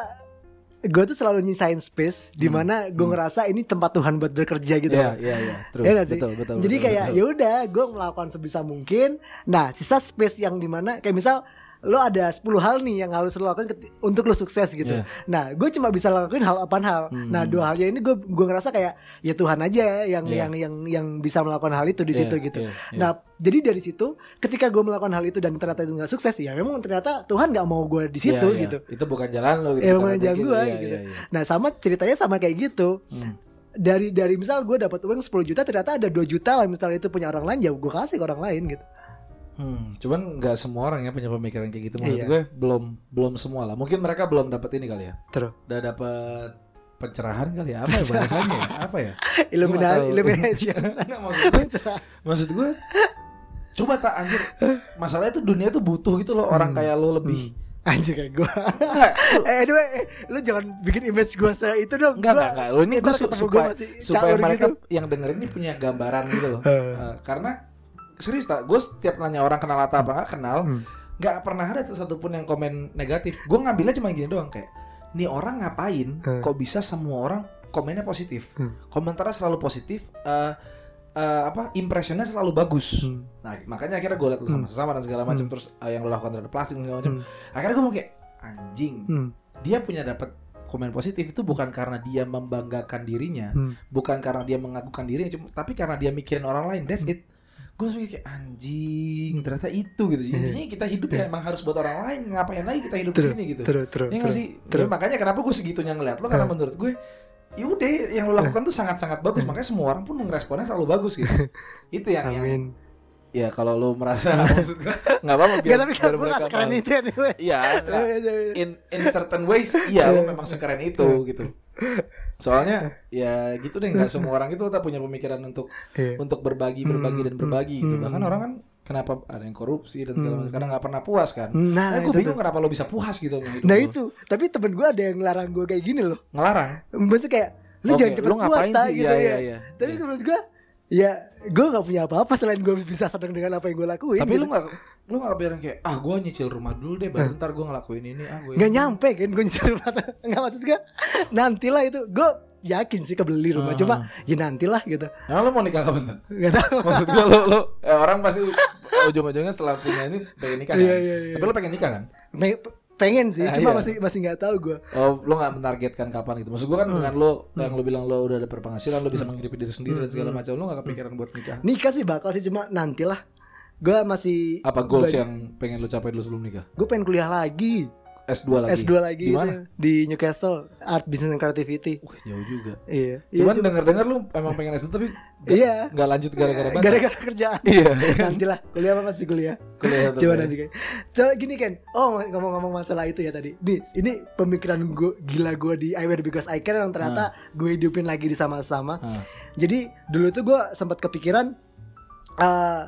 gua tuh selalu nyisain space di Hmm, mana gua hmm. ngerasa ini tempat Tuhan buat bekerja gitu Iya, iya, iya. Iya nggak sih? Betul, betul. Jadi betul, kayak ya udah, gue melakukan sebisa mungkin. Nah, sisa space yang di mana kayak misal lo ada 10 hal nih yang harus lo lakukan untuk lo sukses gitu. Iya. Nah, gue cuma bisa lakuin hal apa hal. Hmm. Nah, dua halnya ini gue gue ngerasa kayak ya Tuhan aja yang Iya. yang yang yang bisa melakukan hal itu di Iya, situ gitu. iya, iya. Nah, jadi dari situ ketika gue melakukan hal itu dan ternyata itu nggak sukses ya memang ternyata Tuhan nggak mau gue di situ Iya, iya. gitu. Itu bukan jalan lo gitu. Cara bukan jalan pikir. gua, Iya, gitu. iya, iya. Nah, sama ceritanya sama kayak gitu. Hmm. dari dari misal gue dapat uang 10 juta ternyata ada 2 juta lah misalnya itu punya orang lain ya gue kasih ke orang lain gitu Hmm, cuman nggak semua orang ya punya pemikiran kayak gitu. Maksud Iya. gue belum belum semua lah. Mungkin mereka belum dapat ini kali ya. terus Udah dapat pencerahan kali ya. Apa ya bahasanya? ya? Apa ya? Illuminati tahu. Illumination maksud gue, maksud gue coba tak anjir. Masalahnya tuh dunia tuh butuh gitu loh orang Hmm. kayak lo lebih. anjir kayak gue eh anyway eh, lu jangan bikin image gue se itu dong enggak, Gua- enggak, enggak. Lo ini gue gua supaya, masih supaya mereka gitu. yang dengerin ini punya gambaran gitu loh. Eh, karena serius tak, gue setiap nanya orang kenal atau apa nggak kenal, Hmm. nggak pernah ada satupun yang komen negatif. Gue ngambilnya cuma gini doang kayak, nih orang ngapain? Hmm. Kok bisa semua orang komennya positif? Hmm. Komentarnya selalu positif. eh eh, apa impressionnya selalu bagus. Hmm. Nah makanya akhirnya gue liat lu sama sama dan segala macam Hmm. terus eh, yang lo lakukan terhadap plastik dan segala macam. Hmm. Akhirnya gue mau kayak anjing. Hmm. Dia punya dapat komen positif itu bukan karena dia membanggakan dirinya, Hmm. bukan karena dia mengagukan dirinya, cuma tapi karena dia mikirin orang lain. That's it. Gue kayak anjing, ternyata itu gitu. Jadi kita hidup ya emang harus buat orang lain. Ngapain lagi kita hidup di sini gitu? terus terus Ya terus. sih? terus. Ya, makanya kenapa gue segitunya ngeliat lo karena menurut gue ya udah yang lo lakukan tuh sangat-sangat bagus makanya semua orang pun meresponnya selalu bagus gitu itu yang, yang amin ya kalau lo merasa maksud gue nggak apa-apa biar, Gak tapi kan biar gue gak sekeren itu anyway iya nggak. in in certain ways iya lo memang sekeren itu gitu soalnya ya gitu deh nggak semua orang itu tak punya pemikiran untuk Iya. untuk berbagi berbagi dan Hmm, berbagi gitu hmm. bahkan orang kan kenapa ada yang korupsi dan segala Hmm. macam karena nggak pernah puas kan Nah, nah, gue bingung tuh. kenapa lo bisa puas gitu Nah lo. itu, tapi temen gue ada yang ngelarang gue kayak gini loh. ngelarang Maksudnya kayak lu Oke, jangan cepet puas ta, gitu Iya, ya. iya, iya. Tapi Iya. menurut gue, ya gue gak punya apa-apa selain gue bisa senang dengan apa yang gue lakuin. Tapi gitu. lu gak lu gak kepikiran kayak ah gue nyicil rumah dulu deh baru ntar gue ngelakuin ini ah gue nggak nyampe kan gue nyicil rumah nggak maksud gue nantilah itu gue yakin sih kebeli rumah Ah. cuma ya nantilah gitu Nah, lu mau nikah kapan? Tan? nggak tahu Maksud gue lu, lu eh, orang pasti ujung-ujungnya setelah punya ini pengen nikah kan? Iya, iya, iya. Tapi lu pengen nikah kan? Pe- pengen sih Ah, cuma iya. masih masih nggak tahu gue Oh, lu gak menargetkan kapan gitu. Maksud gue kan dengan lu yang lu bilang lu udah ada berpenghasilan, lu bisa menghidupi diri sendiri dan segala macam. Lu gak kepikiran buat nikah? nikah sih bakal sih cuma nantilah gue masih Apa goals yang pengen lu capai dulu sebelum nikah? gue pengen kuliah lagi S2 lagi. S2 lagi Di gitu mana? ya. di Newcastle Art Business and Creativity Wah, jauh juga. iya Cuman Iya, denger-denger lu emang pengen S2 tapi gak, Iya. gak lanjut gara-gara batal. gara-gara kerjaan Iya. nantilah kuliah apa masih kuliah Kuliah Coba nanti kan. Coba gini kan. Oh ngomong-ngomong masalah itu ya tadi. Nih, ini pemikiran gue gila gue di I Wear Because I Can yang ternyata gue hidupin lagi di sama-sama. Ah. Jadi dulu tuh gue sempat kepikiran eh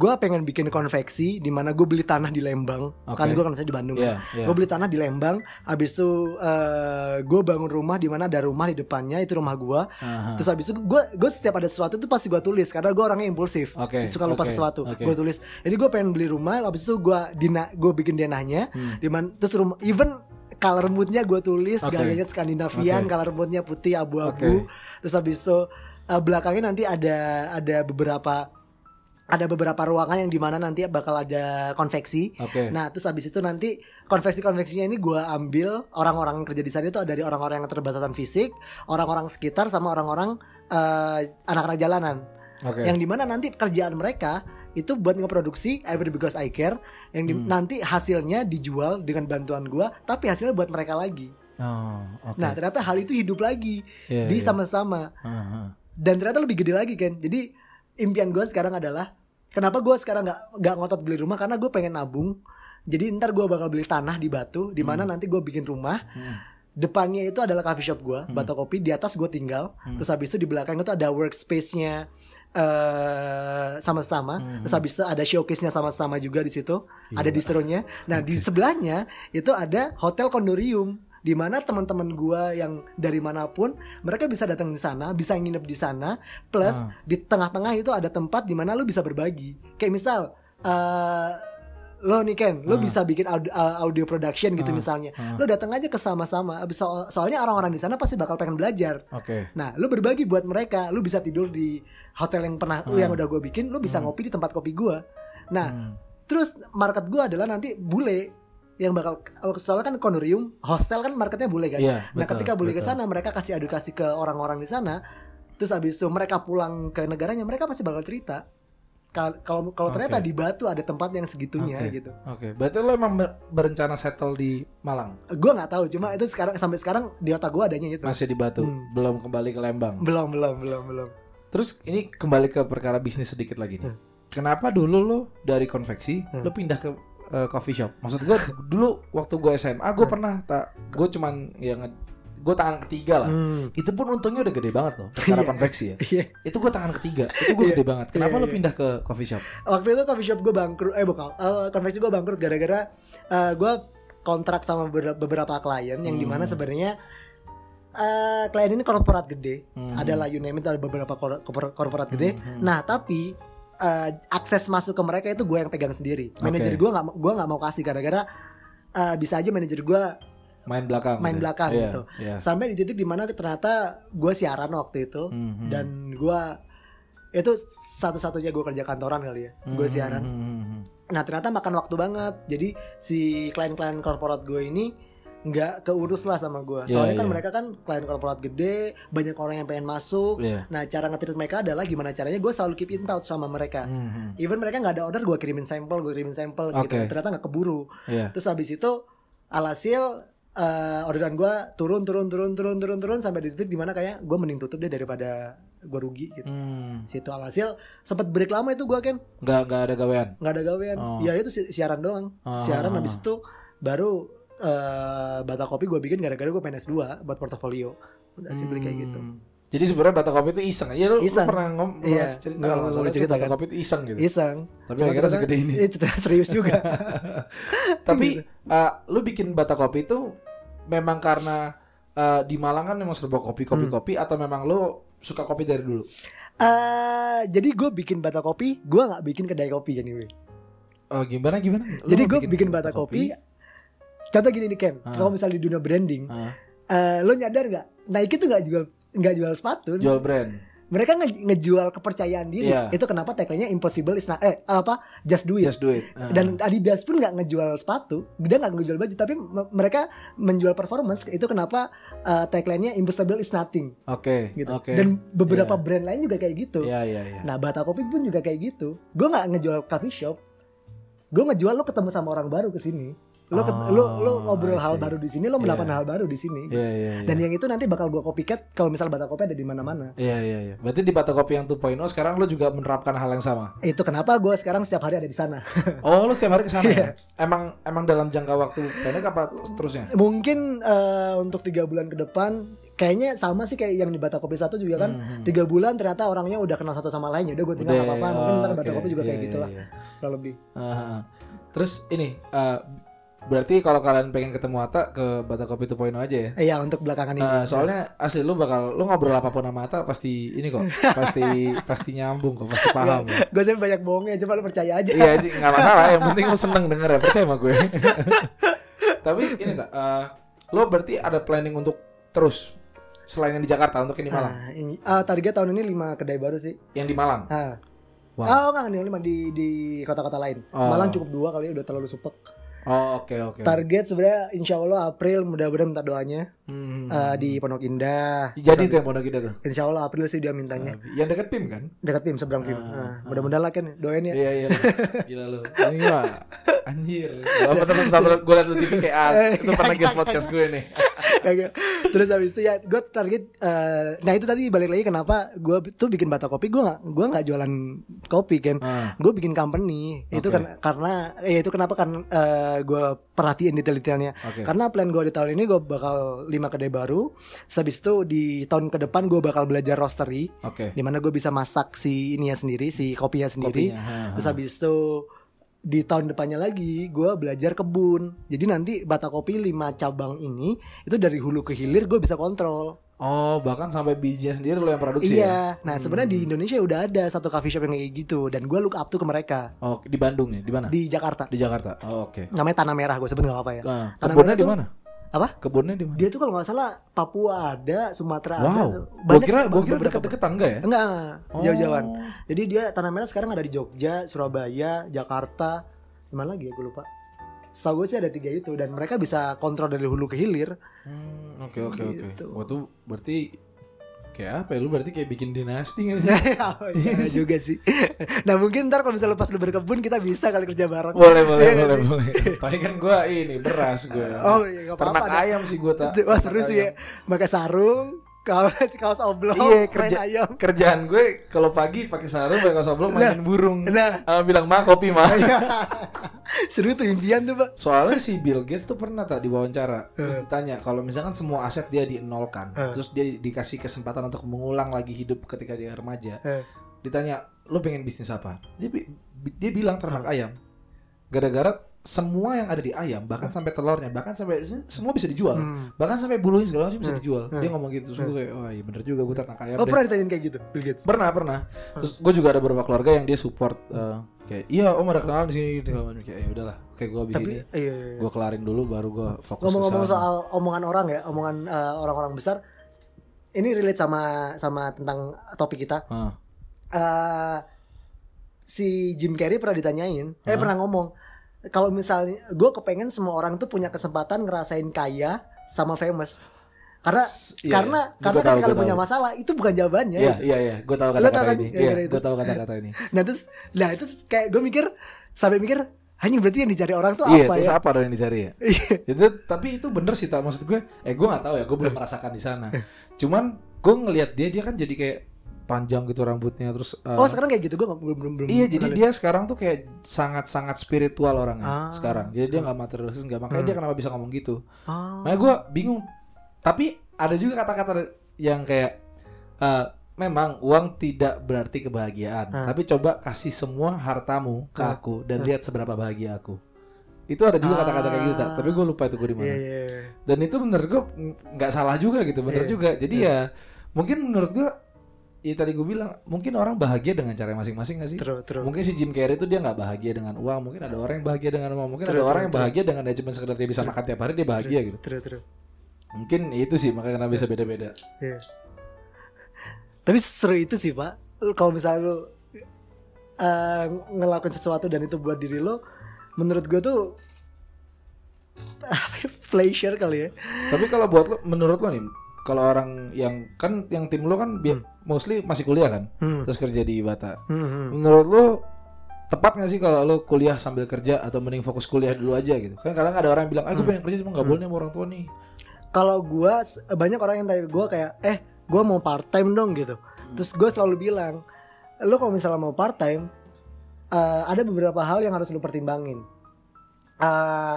gue pengen bikin konveksi di mana gue beli tanah di Lembang. Oke. Kan gue kan di Bandung. Iya, iya. Gue beli tanah di Lembang. Habis itu eh gue bangun rumah di mana ada rumah di depannya itu rumah gue. Aha. Terus habis itu gue gue setiap ada sesuatu itu pasti gue tulis karena gue orangnya impulsif. Oke, Suka lupa oke, sesuatu. oke. Gue tulis. Jadi gue pengen beli rumah. Habis itu gue dina gue bikin denahnya. Hmm. Di mana terus rumah even color moodnya gue tulis Oke. gayanya Skandinavian, Oke. color moodnya putih abu-abu. Terus habis itu eh, belakangnya nanti ada ada beberapa ada beberapa ruangan yang di mana nanti bakal ada konveksi. Oke. Nah, terus habis itu nanti konveksi-konveksinya ini gue ambil orang-orang yang kerja di sana itu dari orang-orang yang keterbatasan fisik, orang-orang sekitar sama orang-orang eh, anak-anak jalanan. Oke. Yang di mana nanti pekerjaan mereka itu buat ngeproduksi Every Because I Care yang di- Hmm. nanti hasilnya dijual dengan bantuan gua tapi hasilnya buat mereka lagi. Oh, oke. Nah, ternyata hal itu hidup lagi Iya, di iya. sama-sama Aha. dan ternyata lebih gede lagi kan. Jadi impian gua sekarang adalah kenapa gua sekarang nggak nggak ngotot beli rumah karena gue pengen nabung. Jadi ntar gua bakal beli tanah di Batu di mana nanti gue bikin rumah. Hmm. Depannya itu adalah coffee shop gua, Batu Kopi. Di atas gue tinggal. Hmm. Terus habis itu di belakang itu ada workspace-nya eh sama-sama. Hmm. Terus habis itu ada showcase-nya sama-sama juga di situ. Iya. Ada distronya. Nah, di sebelahnya itu ada hotel kondorium di mana teman-teman gua yang dari mana pun mereka bisa datang di sana, bisa nginep di sana, plus Ah. di tengah-tengah itu ada tempat di mana lu bisa berbagi. Kayak misal eh lo nih Ken, lo Ah. bisa bikin audio, audio production gitu Ah. misalnya. Lo datang aja ke sama-sama. So- soalnya orang-orang di sana pasti bakal pengen belajar. Oke. Nah, lu berbagi buat mereka. Lu bisa tidur di hotel yang pernah Ah. yang udah gue bikin. Lu bisa ngopi di tempat kopi gue. Nah, Hmm. terus market gue adalah nanti bule yang bakal soalnya kan kondorium hostel kan marketnya bule kan. Iya, nah, betul, ketika bule ke sana, mereka kasih edukasi ke orang-orang di sana. Terus abis itu mereka pulang ke negaranya, mereka pasti bakal cerita. Ka- kalau kalau ternyata di Batu ada tempat yang segitunya Oke. gitu Oke, berarti lo emang ber- berencana settle di Malang, gue nggak tahu cuma itu sekarang sampai sekarang di otak gue adanya itu masih di Batu, Hmm. belum kembali ke Lembang. belum belum belum belum Terus ini kembali ke perkara bisnis sedikit lagi nih. Hmm. Kenapa dulu lo dari konveksi Hmm. lo pindah ke eh, coffee shop? Maksud gue dulu waktu gue SMA gue Hmm. pernah tak gue cuman yang gue tangan ketiga lah. Hmm. Itu pun untungnya udah gede banget loh perkara Iya. konveksi ya. Iya. Itu gue tangan ketiga, itu gue Iya. gede banget. Kenapa Iya, lo iya. pindah ke coffee shop? waktu itu coffee shop gue bangkrut eh bukan eh, konveksi gue bangkrut gara-gara eh, gue kontrak sama beberapa, klien yang Hmm. di mana sebenarnya eh, klien ini korporat gede Hmm. adalah you name it ada beberapa kor- korpor- korporat gede Hmm, hmm. nah tapi eh, akses masuk ke mereka itu gue yang pegang sendiri manajer Oke. gue nggak gue nggak mau kasih gara-gara eh, bisa aja manajer gue main belakang. main gitu. belakang Iya, gitu. iya. sampai di titik di mana ternyata gue siaran waktu itu Hmm, hmm. dan gue itu satu-satunya gue kerja kantoran kali ya gue Hmm, siaran hmm, hmm, hmm. Nah ternyata makan waktu banget. Jadi si klien-klien korporat gue ini nggak keurus lah sama gue. Iya, Soalnya kan iya. mereka kan klien korporat gede, banyak orang yang pengen masuk. Iya. Nah cara nge mereka adalah gimana caranya gue selalu keep in touch sama mereka. Hmm, hmm. Even mereka nggak ada order, gue kirimin sampel, gue kirimin sampel gitu. Oke. Ternyata nggak keburu. Iya. Terus habis itu alhasil eh, orderan gue turun, turun, turun, turun, turun, turun sampai di titik di mana kayak gue mending tutup deh daripada gue rugi gitu. Hmm. Situ alhasil sempet break lama itu gue kan Nggak nggak ada gawean. nggak ada gawean Oh. ya itu si- siaran doang Ah. siaran habis itu baru eh bata kopi gue bikin gara-gara gue pengen S2 buat portofolio udah simply kayak gitu Hmm. Jadi sebenarnya bata kopi itu iseng. Iya lu, lu Iseng. pernah ngom Iya, cerita kalau nggak salah itu cerita bata kan. kopi itu iseng gitu. iseng Tapi Cuma akhirnya segede ini. itu serius juga Tapi uh, lu bikin bata kopi itu memang karena uh, di Malang kan memang serba kopi kopi Hmm. kopi atau memang lu suka kopi dari dulu? Eh, jadi gue bikin bata kopi gue nggak bikin kedai kopi jadi Oh gimana gimana? Lu jadi gue bikin, bata kopi, contoh gini nih Ken Ah. kalau misalnya di dunia branding Ah, eh, lo nyadar nggak Nike tuh nggak jual nggak jual sepatu jual brand. mereka nge- ngejual kepercayaan diri Iya. itu kenapa tagline-nya impossible is not eh apa just do it Just do it. Ah. dan Adidas pun nggak ngejual sepatu dia nggak ngejual baju tapi me- mereka menjual performance itu kenapa uh, tagline-nya impossible is nothing Oke. gitu Oke. dan beberapa Iya. brand lain juga kayak gitu Iya iya iya. nah Bata Kopi pun juga kayak gitu gue nggak ngejual coffee shop gue ngejual lo ketemu sama orang baru ke sini lo Oh, lo lo ngobrol I hal baru di sini lo mendapatkan Iya. hal baru di sini Iya iya iya. dan yang itu nanti bakal gue copycat kalau misal Bata Kopi ada di mana-mana Iya iya iya. Berarti di bata kopi yang 2.0 sekarang lu juga menerapkan hal yang sama. itu kenapa gue sekarang setiap hari ada di sana Oh, lu setiap hari ke sana Iya. ya? Emang emang dalam jangka waktu pendek apa seterusnya? mungkin eh, untuk tiga bulan ke depan kayaknya sama sih kayak yang di Bata Kopi satu juga kan Hmm, hmm. tiga bulan ternyata orangnya udah kenal satu sama lain ya udah gue tinggal Udah, nggak apa-apa mungkin ntar oh, Bata oke. Kopi juga kayak Iya, gitu iya, lah iya. kurang lebih Ah, terus ini eh, berarti kalau kalian pengen ketemu Ata ke Bata Kopi 2.0 aja ya? eh, ya untuk belakangan ini Eh, soalnya asli lu bakal lu ngobrol apa pun sama Ata pasti ini kok pasti pasti nyambung kok pasti paham gue sih banyak bohongnya coba lu percaya aja iya sih nggak masalah yang penting lu seneng denger ya percaya sama gue tapi ini tak eh, lu berarti ada planning untuk terus selain yang di Jakarta untuk yang di Malang Ah, ini- ah, target tahun ini lima kedai baru sih yang di Malang ah. Wow. Oh enggak nih lima di di kota-kota lain. Oh. Malang cukup dua kali udah terlalu supek. Oh oke oke Target sebenarnya insya Allah April mudah-mudahan minta doanya Hmm. eh, di Pondok Indah. jadi itu yang pondok kita tuh Insya Allah April sih dia mintanya. yang deket PIM kan Dekat PIM seberang PIM. Ah, Nah, ah. mudah-mudahan lah kan doain ya. Iya iya. Gila lu. Ini mah anjir. Gua pernah satu gue liat lu TV kayak ah, Eh, itu pernah guest podcast gue nih. Terus habis itu ya gue target eh, nah itu tadi balik lagi kenapa gue tuh bikin bata kopi gue nggak gue nggak jualan kopi kan Ah. gue bikin company itu Oke. kan karena eh, itu kenapa kan gue perhatiin detail-detailnya Oke. karena plan gue di tahun ini gue bakal lima kedai baru habis itu di tahun ke depan gue bakal belajar roastery Oke. di mana gue bisa masak si ininya sendiri si kopinya sendiri Kopinya, ha, ha. terus habis itu di tahun depannya lagi gue belajar kebun jadi nanti bata kopi 5 cabang ini itu dari hulu ke hilir gue bisa kontrol Oh, bahkan sampai bijinya sendiri lo yang produksi ya? iya nah sebenarnya di Indonesia udah ada satu coffee shop yang kayak gitu dan gue look up tuh ke mereka Oh, di Bandung ya? Di mana? di Jakarta Di Jakarta. Oh, oke. namanya tanah merah gue sebut nggak apa ya Nah, Tanah Merah di mana? apa Kebunnya di mana? dia tuh kalau nggak salah Papua ada Sumatera ada Wow. Gua kira gua kira beberapa- deket-deketan enggak ya? enggak Oh. jauh-jauhan jadi dia tanah merah sekarang ada di Jogja Surabaya Jakarta mana lagi ya gue lupa setahu gue sih ada tiga itu dan mereka bisa kontrol dari hulu ke hilir Hmm, Oke oke oke. Gitu. Wah tuh berarti kayak apa ya? Lu berarti kayak bikin dinasti gak sih? Oh, iya juga sih. Nah mungkin ntar kalau misalnya pas lu berkebun kita bisa kali kerja bareng. boleh, boleh, Iya nggak boleh, boleh. Tapi kan gua ini beras gue. Oh iya gak apa-apa. Ternak ayam sih gue tak. Wah seru sih ya. Pakai sarung, kaos kaos oblong, Iya main kerja ayam. kerjaan gue kalau pagi pakai sarung pakai kaos oblong mainin burung. nah. Ah, bilang mah kopi mah. seru tuh impian tuh pak. Soalnya si Bill Gates tuh pernah tak diwawancara terus Eh. ditanya kalau misalkan semua aset dia dienolkan, Eh. terus dia dikasih kesempatan untuk mengulang lagi hidup ketika dia remaja. Eh. Ditanya, "Lu pengen bisnis apa?" Dia dia bilang ternak ayam. Gara-gara semua yang ada di ayam, bahkan sampai telurnya, bahkan sampai semua bisa dijual. Hmm. Bahkan sampai bulunya segala macam bisa Eh. dijual. Eh. Dia ngomong gitu, terus gue kayak, "Oh iya bener juga gue ternak ayam." Oh deh." pernah ditanyain kayak gitu, Bill Gates. Pernah, pernah. Terus gue juga ada beberapa keluarga yang dia support eh, kayak, "Iya, Om ada kenalan di sini." Gitu. Kayak, "Ya udahlah, kayak gue abis Tapi ini iya, iya, iya. gue kelarin dulu baru gue fokus ngomong-ngomong soal omongan orang ya, omongan eh, orang-orang besar. Ini relate sama sama tentang topik kita. Ah, eh si Jim Carrey pernah ditanyain, eh Hah? pernah ngomong kalau misalnya gue kepengen semua orang tuh punya kesempatan ngerasain kaya sama famous. Karena S- iya, karena karena gua lu punya tahu. masalah itu bukan jawabannya. Iya, gitu. iya, iya. Gue tahu kata-kata kan? ini. Gara-gara Iya, itu. gue tahu kata-kata ini. Nah terus, lah itu kayak gue mikir sampai mikir hanya berarti yang dicari orang tuh Iya, apa terus ya? apa dong yang dicari ya? Iya. itu tapi itu bener sih tak maksud gue. Eh, gue nggak tahu ya, gue belum merasakan di sana. Cuman gue ngelihat dia, dia kan jadi kayak panjang gitu rambutnya terus. eh, oh sekarang kayak gitu gue belum belum belum. Iya, jadi kenal. dia sekarang tuh kayak sangat-sangat spiritual orangnya Ah. sekarang. Jadi dia nggak materialistis nggak. Makanya Hmm. dia kenapa bisa ngomong gitu? Oh. Makanya gue bingung. Tapi ada juga kata-kata yang kayak eh, memang uang tidak berarti kebahagiaan. Hmm. Tapi coba kasih semua hartamu ke Hmm. aku dan Hmm. lihat seberapa bahagia aku. Itu ada juga kata-kata kayak gitu? Ah. tapi gue lupa itu gue di mana. Iya, iya, iya. Dan itu menurut gue nggak salah juga gitu, bener Iya. juga. Jadi ya mungkin menurut gue, ya tadi gue bilang mungkin orang bahagia dengan cara masing-masing gak sih? True, true. Mungkin si Jim Carrey itu dia nggak bahagia dengan uang, mungkin ada orang yang bahagia dengan uang, mungkin True, ada orang true, yang true. bahagia dengan dia cuma sekedar dia bisa makan tiap hari dia bahagia gitu. True, true. Mungkin itu sih makanya kenapa bisa beda-beda. Iya. Tapi seru itu sih pak. Kalau misalnya lu eh, ngelakuin sesuatu dan itu buat diri lo, menurut gue tuh ya, pleasure kali ya. Tapi kalau buat lo, menurut lo nih, kalau orang yang kan yang tim lo kan bi- mostly masih kuliah kan, Hmm. terus kerja di Bata. Hmm, hmm. Menurut lo tepat nggak sih kalau lo kuliah sambil kerja atau mending fokus kuliah dulu aja gitu? Kan kadang ada orang yang bilang, ah gue Hmm. pengen kerja cuma nggak boleh nih sama orang tua nih. Kalau gue banyak orang yang tanya gue kayak, eh gue mau part time dong gitu. Terus gue selalu bilang, lo kalau misalnya mau part time, eh, ada beberapa hal yang harus lo pertimbangin. Eh,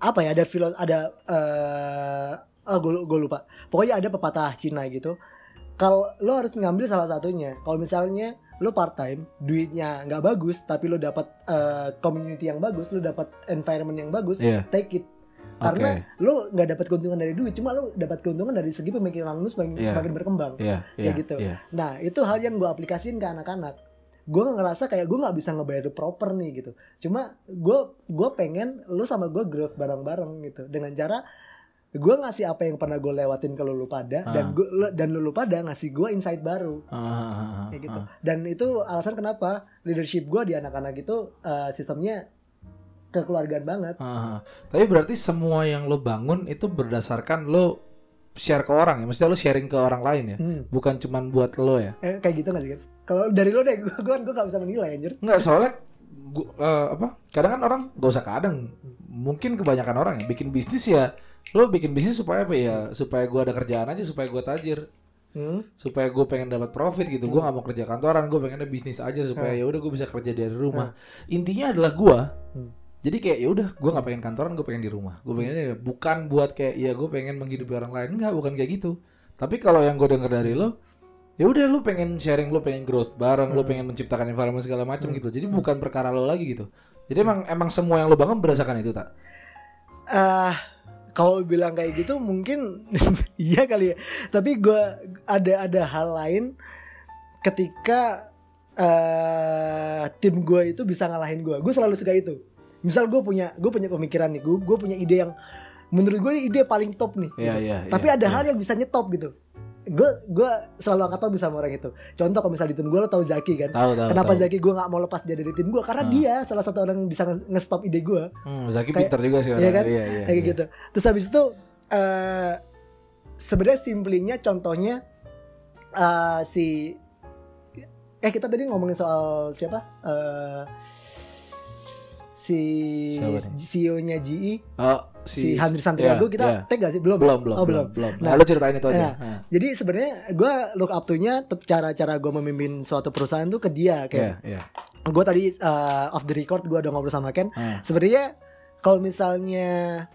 apa ya? Ada filo, ada eh oh, gue lupa. Pokoknya ada pepatah Cina gitu. Kalau lo harus ngambil salah satunya. Kalau misalnya lo part time, duitnya nggak bagus, tapi lo dapat eh, community yang bagus, lo dapat environment yang bagus, Iya. take it. Karena lo nggak dapat keuntungan dari duit, cuma lo dapat keuntungan dari segi pemikiran lo semakin, Iya. semakin berkembang. Iya, Kayak iya, gitu. iya. Nah itu hal yang gue aplikasiin ke anak-anak. Gue ngerasa kayak gue nggak bisa ngebayar proper nih gitu. Cuma gue gue pengen lo sama gue growth bareng-bareng gitu. Dengan cara gue ngasih apa yang pernah gue lewatin ke lu pada Ah. dan gue dan lu pada ngasih gue insight baru Ah, ah, ah, kayak gitu. ah. Dan itu alasan kenapa leadership gue di anak-anak itu eh, sistemnya kekeluargaan banget. Ah. Tapi berarti semua yang lo bangun itu berdasarkan lo share ke orang ya, maksudnya lo sharing ke orang lain ya, Hmm. bukan cuman buat lo ya. Eh, kayak gitu gak sih kan? Kalau dari lo deh, gue gue gue gak bisa menilai anjir. Enggak soalnya gua, eh, apa? Kadang kan orang gak usah kadang, mungkin kebanyakan orang ya bikin bisnis ya, lo bikin bisnis supaya apa ya? Supaya gua ada kerjaan aja, supaya gua tajir, Hmm. supaya gue pengen dapat profit gitu. Gua nggak mau kerja kantoran, gue pengen ada bisnis aja supaya Hmm. ya udah gue bisa kerja dari rumah. Intinya adalah gua. Hmm. Jadi kayak ya udah, gue nggak pengen kantoran, gue pengen di rumah. Gue pengen bukan buat kayak ya gue pengen menghidupi orang lain, enggak, bukan kayak gitu. Tapi kalau yang gue denger dari lo, ya udah lu pengen sharing, lu pengen growth bareng, lu Hmm. pengen menciptakan environment segala macam gitu. Jadi bukan perkara lo lagi gitu. Jadi emang emang semua yang lo bangun berdasarkan itu tak? ah kalau bilang kayak gitu mungkin iya kali ya. Tapi gue ada ada hal lain ketika eh tim gue itu bisa ngalahin gue. Gue selalu suka itu. Misal gue punya gue punya pemikiran nih, gue gue punya ide yang menurut gue ini ide paling top nih. Iya iya. Tapi iya, ada iya. hal yang bisa nyetop gitu. Gue gue selalu angkat top sama orang itu. Contoh kalau misalnya di tim gue lo tau Zaki kan. Tahu tahu. Kenapa tahu. Zaki gue nggak mau lepas dia dari tim gue? Karena Ah. dia salah satu orang yang bisa nge- nge-stop ide gue. Hmm, Zaki Kayak- pintar juga sih orang. Iya kan? Iya iya. kayak iya. gitu. Terus habis itu eh sebenarnya simplinya contohnya eh, si eh kita tadi ngomongin soal siapa? Eh si? CEO-nya GE Oh, si, Handri Santriago ya, kita ya. tag gak sih? Belum. belum belum Oh, belum belum. belum. Nah, lu ceritain itu aja. Nah, Jadi sebenarnya gue look up to-nya te- cara-cara gue memimpin suatu perusahaan tuh ke dia kayak iya. gue tadi uh, off the record gue udah ngobrol sama Ken Ah. sebenarnya kalau misalnya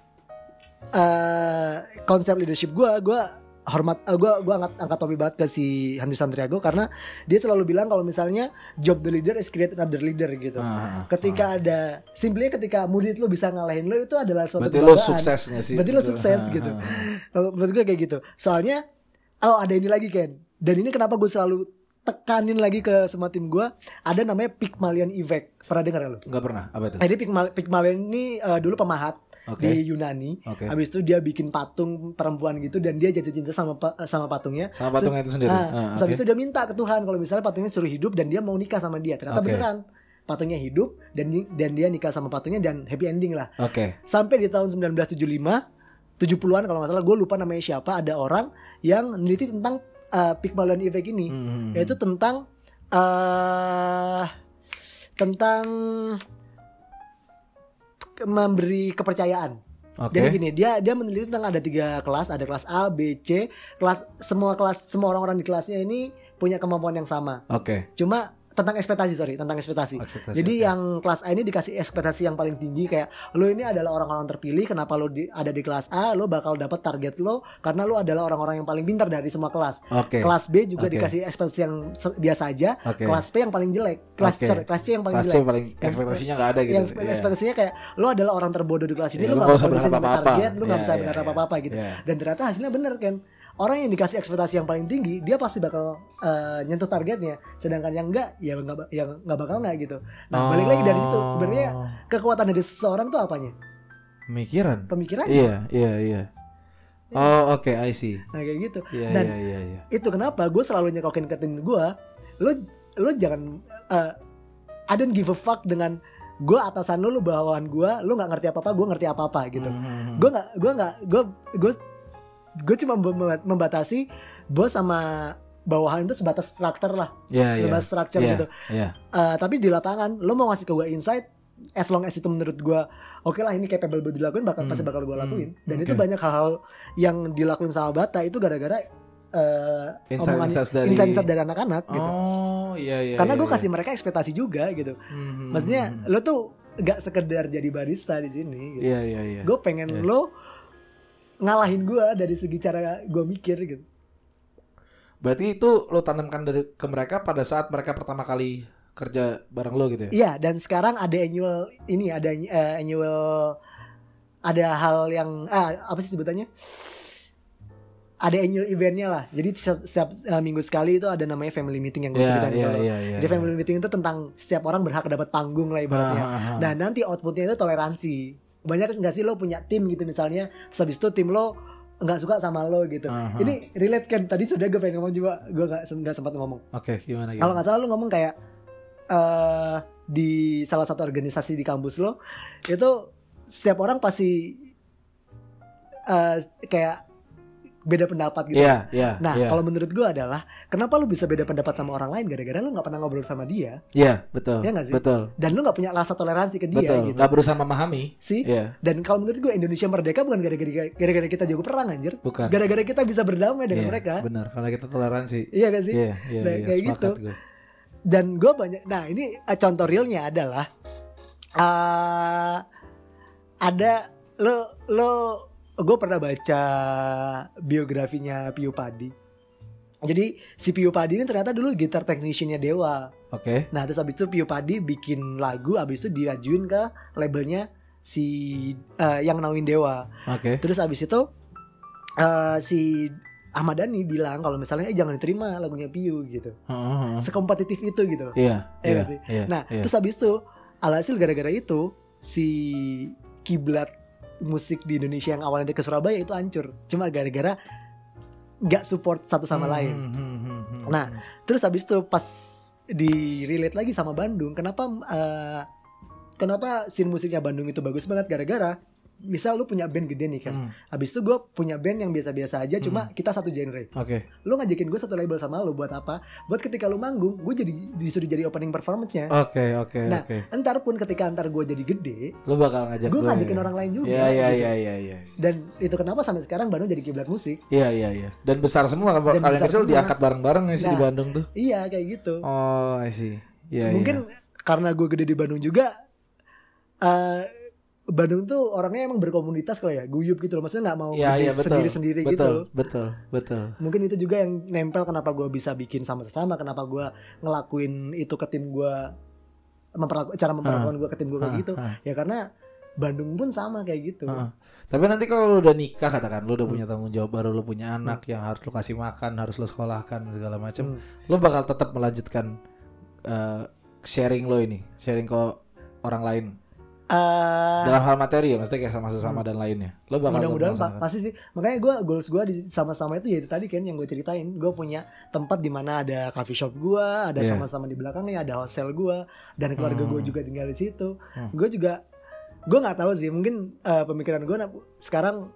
uh, konsep leadership gue gue hormat uh, gue gue angkat angkat topi banget ke si Handri Santriago karena dia selalu bilang kalau misalnya job the leader is create another leader gitu ah. ketika ada simpelnya ketika murid lo bisa ngalahin lo itu adalah suatu Berarti lu kebanggaan. suksesnya sih. berarti lo Gitu. sukses gitu menurut gue kayak gitu soalnya oh ada ini lagi Ken dan ini kenapa gue selalu tekanin lagi ke semua tim gue ada namanya Pygmalion Effect pernah dengar lo? Enggak pernah. Apa itu? Jadi Pygmal- Pygmalion ini eh, dulu pemahat Oke. di Yunani. Oke. Habis itu dia bikin patung perempuan gitu dan dia jatuh cinta sama sama patungnya. Sama patungnya itu sendiri. Ah, Ah, terus oke. habis itu dia minta ke Tuhan kalau misalnya patungnya suruh hidup dan dia mau nikah sama dia. Ternyata Oke. beneran patungnya hidup dan dan dia nikah sama patungnya dan happy ending lah. Oke. Sampai di tahun 1975 70-an kalau nggak salah gue lupa namanya siapa ada orang yang meneliti tentang uh, Pygmalion Effect ini Hmm. yaitu tentang eh tentang memberi kepercayaan. Oke. Jadi gini, dia dia meneliti tentang ada tiga kelas, ada kelas A, B, C. Kelas semua kelas semua orang-orang di kelasnya ini punya kemampuan yang sama. Oke. Cuma tentang ekspektasi sorry tentang ekspektasi. Ekspektasi, Jadi oke. yang kelas A ini dikasih ekspektasi yang paling tinggi kayak lo ini adalah orang-orang terpilih. Kenapa lo di- ada di kelas A? Lo bakal dapat target lo karena lo adalah orang-orang yang paling pintar dari semua kelas. Oke. Kelas B juga Oke. dikasih ekspektasi yang biasa aja. Oke. Kelas P yang paling jelek. Kelas Oke. sorry, kelas C yang paling Kelas jelek. paling Yang- ekspektasinya nggak ada gitu. Yang Iya. ekspektasinya kayak lo adalah orang terbodoh di kelas ini, Iya, lo nggak bisa nyampe apa-apa. target, lo gak Iya, bisa iya, berharap iya. apa-apa gitu. Iya. Dan ternyata hasilnya bener kan. Orang yang dikasih ekspektasi yang paling tinggi, dia pasti bakal eh, nyentuh targetnya. Sedangkan yang enggak, ya nggak ba- yang nggak bakal nggak gitu. Nah, balik lagi dari situ. Sebenarnya Oh. kekuatan dari seseorang tuh apanya? pemikiran. Pemikiran. Iya, iya, iya. Oh, oke, I see. Nah, kayak gitu. Iya, Dan iya, iya, iya. itu kenapa gue selalu nyekokin ke tim gue lo lo jangan eh, I don't give a fuck dengan gue atasan lo lo bawahan gue lo nggak ngerti apa apa gue ngerti apa apa gitu Hmm. gue nggak gue nggak gue gue gue cuma mem- membatasi bos sama bawahan itu sebatas struktur lah Iya, iya. sebatas struktur Iya, gitu Iya. Eh, tapi di lapangan lo mau ngasih ke gue insight as long as itu menurut gue oke lah ini capable buat dilakuin bakal Hmm, pasti bakal gue hmm, lakuin dan oke. itu banyak hal-hal yang dilakuin sama Bata itu gara-gara eh omongan Insight-insight dari- dari anak-anak gitu Oh, iya, iya. karena iya, gue iya. kasih mereka ekspektasi juga gitu Hmm, maksudnya hmm, hmm. lo tuh gak sekedar jadi barista di sini gitu. Iya, iya, iya. gue pengen Iya. lo ngalahin gue dari segi cara gue mikir gitu Berarti itu lo tanamkan dari ke mereka pada saat mereka pertama kali kerja bareng lo gitu ya? Iya dan sekarang ada annual ini ada eh, annual ada hal yang ah apa sih sebutannya ada annual eventnya lah jadi setiap, setiap, eh, minggu sekali itu ada namanya family meeting yang gue Iya, ceritain iya, ke lo. iya, iya. Jadi family meeting itu tentang setiap orang berhak dapat panggung lah ibaratnya. Ah, ah, ah. Nah nanti outputnya itu toleransi. Banyak nggak sih lo punya tim gitu misalnya, terus habis itu tim lo nggak suka sama lo gitu. Aha. Ini relate kan? Tadi sudah gue pengen ngomong juga, gue nggak nggak sempat ngomong. Oke, gimana Kalau gimana? nggak salah lo ngomong kayak eh di salah satu organisasi di kampus lo itu setiap orang pasti eh kayak beda pendapat gitu. Iya, iya. Nah, iya. kalau menurut gue adalah kenapa lu bisa beda pendapat sama orang lain gara-gara lu nggak pernah ngobrol sama dia Iya, betul. Iya nggak sih? Betul. dan lu nggak punya rasa toleransi ke dia Betul. gitu. Nggak berusaha memahami. Sih? Iya, Dan kalau menurut gue Indonesia merdeka bukan gara-gara gara-gara kita jago perang anjir. bukan. Gara-gara kita bisa berdamai dengan Iya, mereka. Benar, karena kita toleransi. Iya gak sih? Iya, iya, Nah, iya. kayak gitu. gue. Dan gue banyak Nah ini eh, contoh realnya adalah eh Ada Lo Lo Gue pernah baca Biografinya Piu Padi Jadi si Piu Padi ini ternyata dulu gitar techniciannya Dewa Oke. Nah terus abis itu Piu Padi bikin lagu Abis itu diajuin ke labelnya Si eh, Yang nauin Dewa Oke. Terus abis itu eh, Si Ahmad Dhani bilang kalau misalnya eh jangan diterima lagunya Piu gitu. Heeh, heeh. Sekompetitif itu gitu. Iya, Iya iya, sih? iya. Nah, iya. terus habis itu alhasil gara-gara itu si kiblat musik di Indonesia yang awalnya dia ke Surabaya itu hancur. Cuma gara-gara nggak support satu sama Hmm, lain. hmm, hmm, hmm, hmm. Nah, Terus habis itu pas di relate lagi sama Bandung, kenapa eh, kenapa scene musiknya Bandung itu bagus banget gara-gara misal lu punya band gede nih kan Hmm. habis itu gue punya band yang biasa-biasa aja cuma kita satu genre Oke. lu ngajakin gue satu label sama lu buat apa buat ketika lu manggung gue jadi disuruh jadi opening performance-nya Oke, oke, Nah, oke. entar pun ketika antar gue jadi gede Lu bakal ngajak gue gue. ngajakin ya? orang lain juga Iya, iya, gitu. iya, iya, iya. dan itu kenapa sampai sekarang Bandung jadi kiblat musik Iya, iya, iya. Dan besar semua Dan kalian kecil semua. diangkat bareng-bareng nggak sih di Nah. Bandung tuh? iya kayak gitu Oh, I see. Iya, mungkin iya. karena gue gede di Bandung juga eh Bandung tuh orangnya emang berkomunitas kok ya guyup gitu loh maksudnya nggak mau iya, betul. sendiri-sendiri betul, gitu Betul, betul. mungkin itu juga yang nempel kenapa gue bisa bikin sama sesama kenapa gue ngelakuin itu ke tim gue memperlaku, cara memperlakukan gue ke tim gue kayak Ah, gitu ah, ya karena Bandung pun sama kayak gitu ah. Tapi nanti kalau lu udah nikah katakan, lu udah Hmm. punya tanggung jawab baru, lu punya anak yang harus lu kasih makan, harus lu sekolahkan segala macam, Hmm. lu bakal tetap melanjutkan eh, sharing lo ini, sharing ke orang lain Eh, dalam hal materi ya, maksudnya kayak sama sesama dan lainnya. Lo bakal mudah-mudahan tetap pa- pasti sih makanya gue goals gue di sama-sama itu ya itu tadi kan yang gue ceritain gue punya tempat di mana ada coffee shop gue ada Iya. sama-sama di belakangnya ada hostel gue dan keluarga gue Hmm. juga tinggal di situ Hmm. gue juga gue nggak tahu sih mungkin eh, pemikiran gue sekarang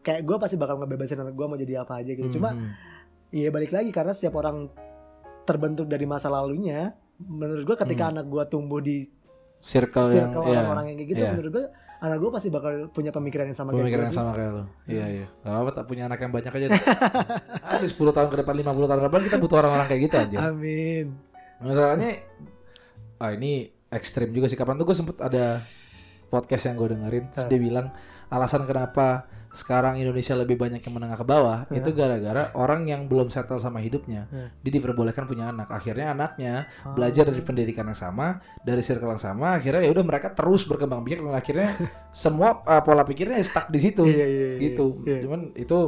kayak gue pasti bakal ngebebasin anak gue mau jadi apa aja gitu Hmm, cuma ya balik lagi karena setiap orang terbentuk dari masa lalunya menurut gue ketika Hmm. anak gue tumbuh di circle, yang circle ya, orang-orang yang kayak gitu iya. menurut gue anak gue pasti bakal punya pemikiran yang sama pemikiran kayak yang sama kayak lo. Iya iya. Gak apa tak punya anak yang banyak aja. Nanti 10 tahun ke depan, 50 tahun ke depan kita butuh orang-orang kayak gitu aja. amin Masalahnya ah ini ekstrim juga sih. Kapan tuh gue sempet ada podcast yang gue dengerin, terus dia bilang alasan kenapa sekarang Indonesia lebih banyak yang menengah ke bawah Ah. itu gara-gara orang yang belum settle sama hidupnya, Ah. dia diperbolehkan punya anak. Akhirnya anaknya Ah. belajar dari pendidikan yang sama, dari circle yang sama, akhirnya ya udah mereka terus berkembang biak dan akhirnya semua uh, pola pikirnya stuck di situ. Iya, iya, iya, gitu. iya. Cuman itu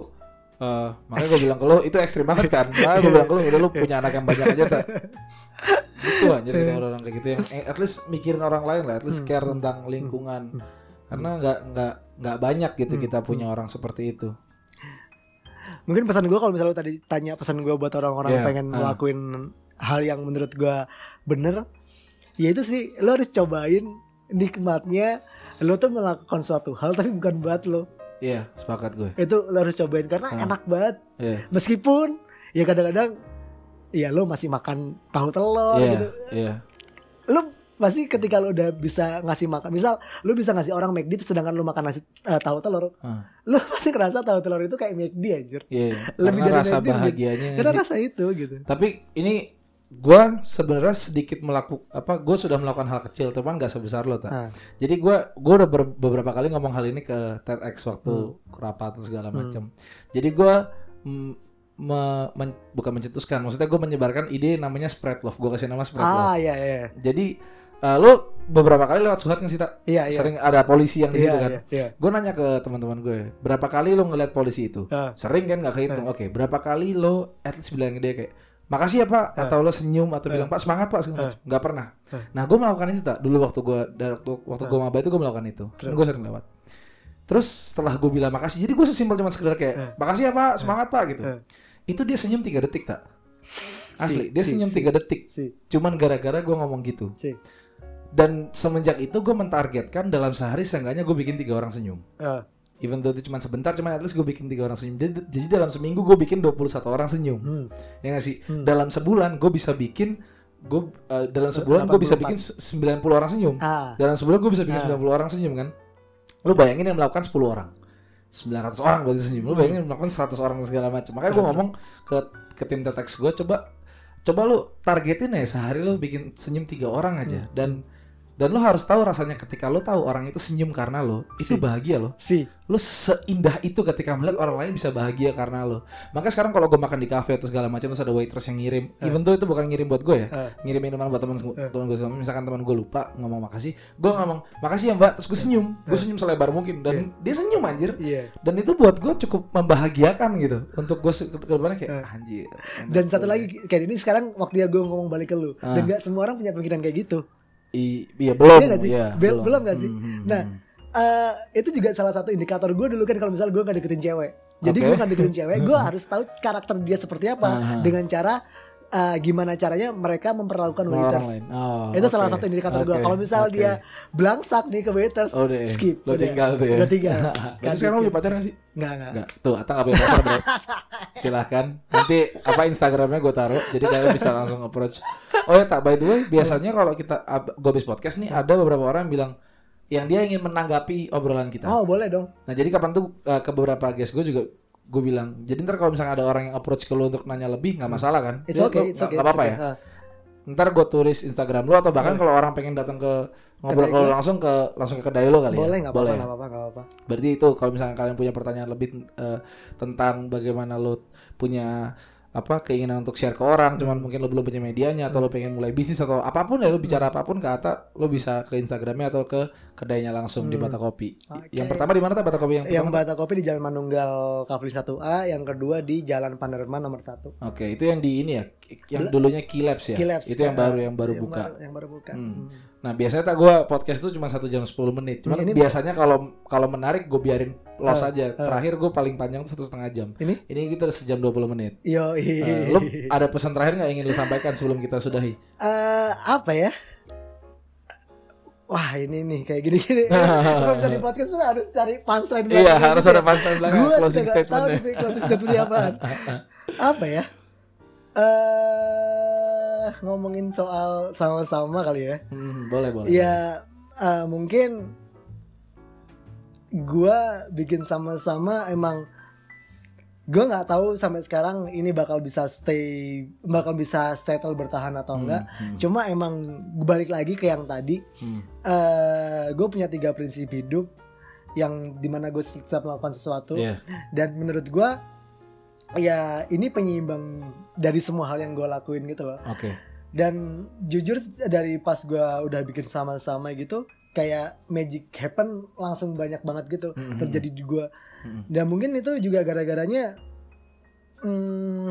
uh, makanya gue bilang ke lo itu ekstrim banget kan. Makanya gue bilang ke lo udah lo punya anak yang banyak aja tak. Gitu anjir kita orang-orang kayak gitu yang eh, at least mikirin orang lain lah, at least Hmm, care hmm, tentang lingkungan. Karena nggak nggak nggak banyak gitu Hmm, kita punya orang seperti itu. mungkin pesan gue kalau misalnya lu tadi tanya pesan gue buat orang-orang Iya, pengen ah. ngelakuin hal yang menurut gue bener ya itu sih lo harus cobain nikmatnya lo tuh melakukan suatu hal tapi bukan buat lo Iya, sepakat gue. itu lo harus cobain karena Ah. enak banget Iya. meskipun ya kadang-kadang ya lo masih makan tahu telur Iya, gitu iya. lo pasti ketika lo udah bisa ngasih makan misal lo bisa ngasih orang McD sedangkan lo makan nasi eh, tahu telur Ah, lo pasti ngerasa tahu telur itu kayak McD anjir Iya, iya. Lebih Karena dari rasa McD, bahagianya karena sih. rasa itu gitu Tapi ini gua sebenarnya sedikit melakukan apa gue sudah melakukan hal kecil teman gak sebesar lo tak Ah. jadi gua gua udah ber- beberapa kali ngomong hal ini ke TEDx waktu Hmm. rapat segala Hmm. macam jadi gua mm, me- men- bukan mencetuskan maksudnya gue menyebarkan ide namanya spread love gue kasih nama spread love ah iya iya jadi eh, lo beberapa kali lewat surat kan sih tak iya iya. Sering ada polisi yang di iya situ kan? iya iya. Gue nanya ke teman-teman gue berapa kali lo ngeliat polisi itu? Ah. sering kan nggak kehitung. Oke berapa kali lo at least bilang ke dia kayak makasih ya pak Ah. atau lo senyum atau bilang pak semangat pak segala macam. Nggak pernah. Nah gue melakukan itu tak dulu waktu gue dari waktu waktu gue maba itu gue melakukan itu. Gue sering lewat. Terus setelah gue bilang makasih jadi gue sesimpel cuma sekedar kayak Ah. makasih ya pak semangat pak gitu. Ah. itu dia senyum tiga detik tak asli Si, dia si, senyum si. tiga detik. si. Cuman gara-gara gue ngomong gitu. Si dan semenjak itu gue mentargetkan dalam sehari seenggaknya gue bikin tiga orang senyum Ah. even though itu cuma sebentar cuman at least gue bikin tiga orang senyum jadi, jadi dalam seminggu gue bikin 21 orang senyum Hmm. ya nggak sih Hmm. dalam sebulan gue bisa bikin gue eh, dalam sebulan gue bisa 84. bikin se- 90 orang senyum ah dalam sebulan gue bisa bikin Ah. 90 orang senyum kan lu bayangin yang melakukan 10 orang 900 orang berarti senyum lu bayangin yang melakukan 100 orang segala macam makanya gue Betul. ngomong ke ke tim tetex gue coba coba lu targetin ya sehari lu bikin senyum tiga orang aja Hmm. dan dan lu harus tahu rasanya ketika lu tahu orang itu senyum karena lo itu Si. bahagia loh si lu seindah itu ketika melihat orang lain bisa bahagia karena lo. Makanya sekarang kalau gue makan di kafe atau segala macam terus ada waitress yang ngirim, Eh. even though itu bukan ngirim buat gue ya, Eh. ngirim minuman buat teman Eh. teman gue, misalkan teman gue lupa ngomong makasih, gue ngomong makasih ya mbak, terus gue senyum, gue Eh. senyum selebar mungkin dan dia senyum anjir, iya dan itu buat gue cukup membahagiakan gitu, untuk gue ke depannya kayak Eh. anjir. dan satu tuh." lagi kayak ini sekarang waktu ya gue ngomong balik ke lu Ah. dan nggak semua orang punya pikiran kayak gitu I- iya belum, Iya nggak sih? iya, Bel- belum nggak sih? Hmm, hmm, Nah. Eh, itu juga salah satu indikator gue dulu kan kalau misalnya gue gak deketin cewek jadi Oke. gue gak deketin cewek gue harus tahu karakter dia seperti apa Aha. dengan cara eh, gimana caranya mereka memperlakukan Orang waiters. lain. Oh, itu salah oke. satu indikator gue. Oke, Kalau misal oke. dia belangsak nih ke waiters, Oh, deh. skip. Lo udah. tinggal tuh ya. Udah tinggal. Kan sekarang lo skip. punya pacar gak sih? Enggak, enggak. Enggak. Tuh, Ata gak punya pacar bro. Silahkan. Nanti apa Instagramnya gue taruh. Jadi kalian bisa langsung approach. Oh ya tak by the way, biasanya kalau kita gue habis podcast nih ada beberapa orang yang bilang yang dia ingin menanggapi obrolan kita. Oh, boleh dong. Nah jadi kapan tuh uh, ke beberapa guest gue juga gue bilang. Jadi ntar kalau misalnya ada orang yang approach ke lu untuk nanya lebih nggak masalah kan? It's Lu- okay, it's apa-apa ya. okay. Ah. Ntar gue tulis Instagram lu atau bahkan kalau orang pengen datang ke ngobrol kalau langsung ke langsung ke kedai lu kali Boleh ya. apa-apa, Boleh. nggak apa-apa, nggak apa-apa. Berarti itu kalau misalnya kalian punya pertanyaan lebih eh, tentang bagaimana lo punya apa keinginan untuk share ke orang, cuman mungkin lo belum punya medianya atau lo pengen mulai bisnis atau apa pun ya lo bicara apa pun ke Ata, lo bisa ke Instagramnya atau ke kedainya langsung di Bata Kopi. Oke. Yang pertama di mana Bata Kopi yang Yang pertama? Bata Kopi di Jalan Manunggal Kavli 1A, yang kedua di Jalan Panderman nomor 1. Oke, itu yang di ini ya, yang dulunya Kilaps ya. Kilaps, itu yang baru yang baru Yang buka. baru- yang baru buka. Hmm. Hmm. Nah biasanya tak gue podcast tuh cuma satu jam 10 menit. Cuman Ini- biasanya kalau kalau menarik gue biarin los Ah, aja. Terakhir gue paling panjang satu setengah jam. Ini? Ini kita udah sejam 20 menit. Yo, Eh, lu ada pesan terakhir nggak ingin lu sampaikan sebelum kita sudahi? Eh, apa ya? Wah ini nih kayak gini-gini. Kalau bisa di podcast tuh harus cari punchline Iya belakangnya harus gitu ada ya. punchline belakang Gue closing nggak tahu nih closing statementnya apaan. apa ya? Eh ngomongin soal sama-sama kali ya. Hmm, boleh boleh. Ya eh, mungkin gua bikin sama-sama emang gue nggak tahu sampai sekarang ini bakal bisa stay bakal bisa settle bertahan atau enggak hmm. cuma emang balik lagi ke yang tadi Hmm. eh gue punya tiga prinsip hidup yang di mana gue setiap melakukan sesuatu Iya. dan menurut gue ya ini penyeimbang dari semua hal yang gue lakuin gitu loh Oke. dan jujur dari pas gue udah bikin sama-sama gitu kayak magic happen langsung banyak banget gitu Mhm. terjadi di gue Mhm. dan mungkin itu juga gara-garanya hmm,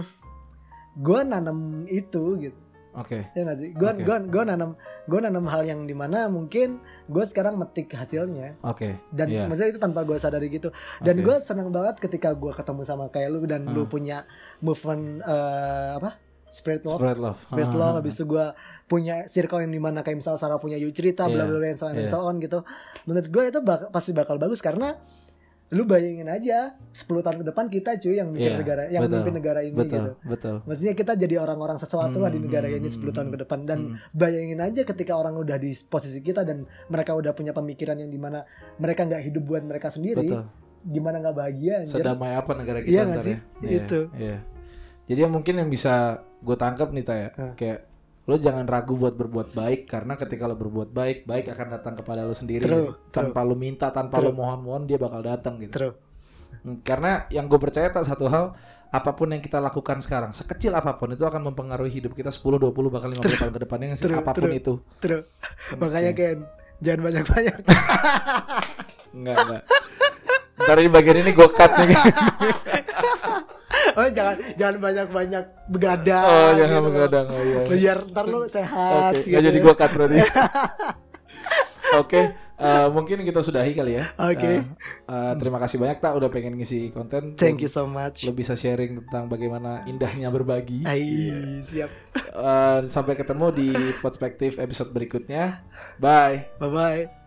gue nanam itu gitu Oke. ya nggak sih gue Oke. gua gua nanam gue nanam hal yang di mana mungkin gue sekarang metik hasilnya Oke. dan Iya. maksudnya itu tanpa gue sadari gitu dan Oke. gue senang banget ketika gue ketemu sama kayak lu dan lu Hmm. punya movement eh, apa spirit love Spread love. spirit Ah, love habis itu gue punya circle yang di mana kayak misal Sarah punya you cerita bla Iya, bla bla and so on and iya. so on gitu menurut gue itu bak- pasti bakal bagus karena lu bayangin aja 10 tahun ke depan kita cuy yang mikir Iya, negara yang betul, memimpin negara ini Betul. gitu Betul. Maksudnya kita jadi orang-orang sesuatu lah di Hmm, negara ini hmm, 10 tahun ke depan dan hmm. bayangin aja ketika orang udah di posisi kita dan mereka udah punya pemikiran yang di mana mereka nggak hidup buat mereka sendiri, Betul. gimana nggak bahagia anjir. Sedamai apa negara kita Iya nggak ntar sih? ya? Iya, Itu. Iya. Jadi yang mungkin yang bisa gue tangkap nih ta ya, Hah. kayak lo jangan ragu buat berbuat baik karena ketika lo berbuat baik, baik akan datang kepada lo sendiri. True, tanpa lo minta, tanpa True. lo mohon-mohon dia bakal datang gitu. True. Hmm, Karena yang gue percaya tak satu hal apa pun yang kita lakukan sekarang sekecil apa pun itu akan mempengaruhi hidup kita 10 20 bahkan 50 tahun ke depannya sih True, apa pun true. itu. True. Makanya Ken, jangan banyak-banyak. Enggak, enggak. Ntar ini bagian ini gue cut nih. oh, jangan jangan banyak-banyak begadang. Oh, jangan gitu loh. begadang. Oh, iya. Biar ntar lu sehat Oke, gitu. nggak jadi gue cut berarti. Oke, eh, mungkin kita sudahi kali ya. Oke. Eh, eh, terima kasih banyak tak udah pengen ngisi konten. Thank you so much. Lo bisa sharing tentang bagaimana indahnya berbagi. Ai, siap. Eh, sampai ketemu di perspektif episode berikutnya. Bye. Bye bye.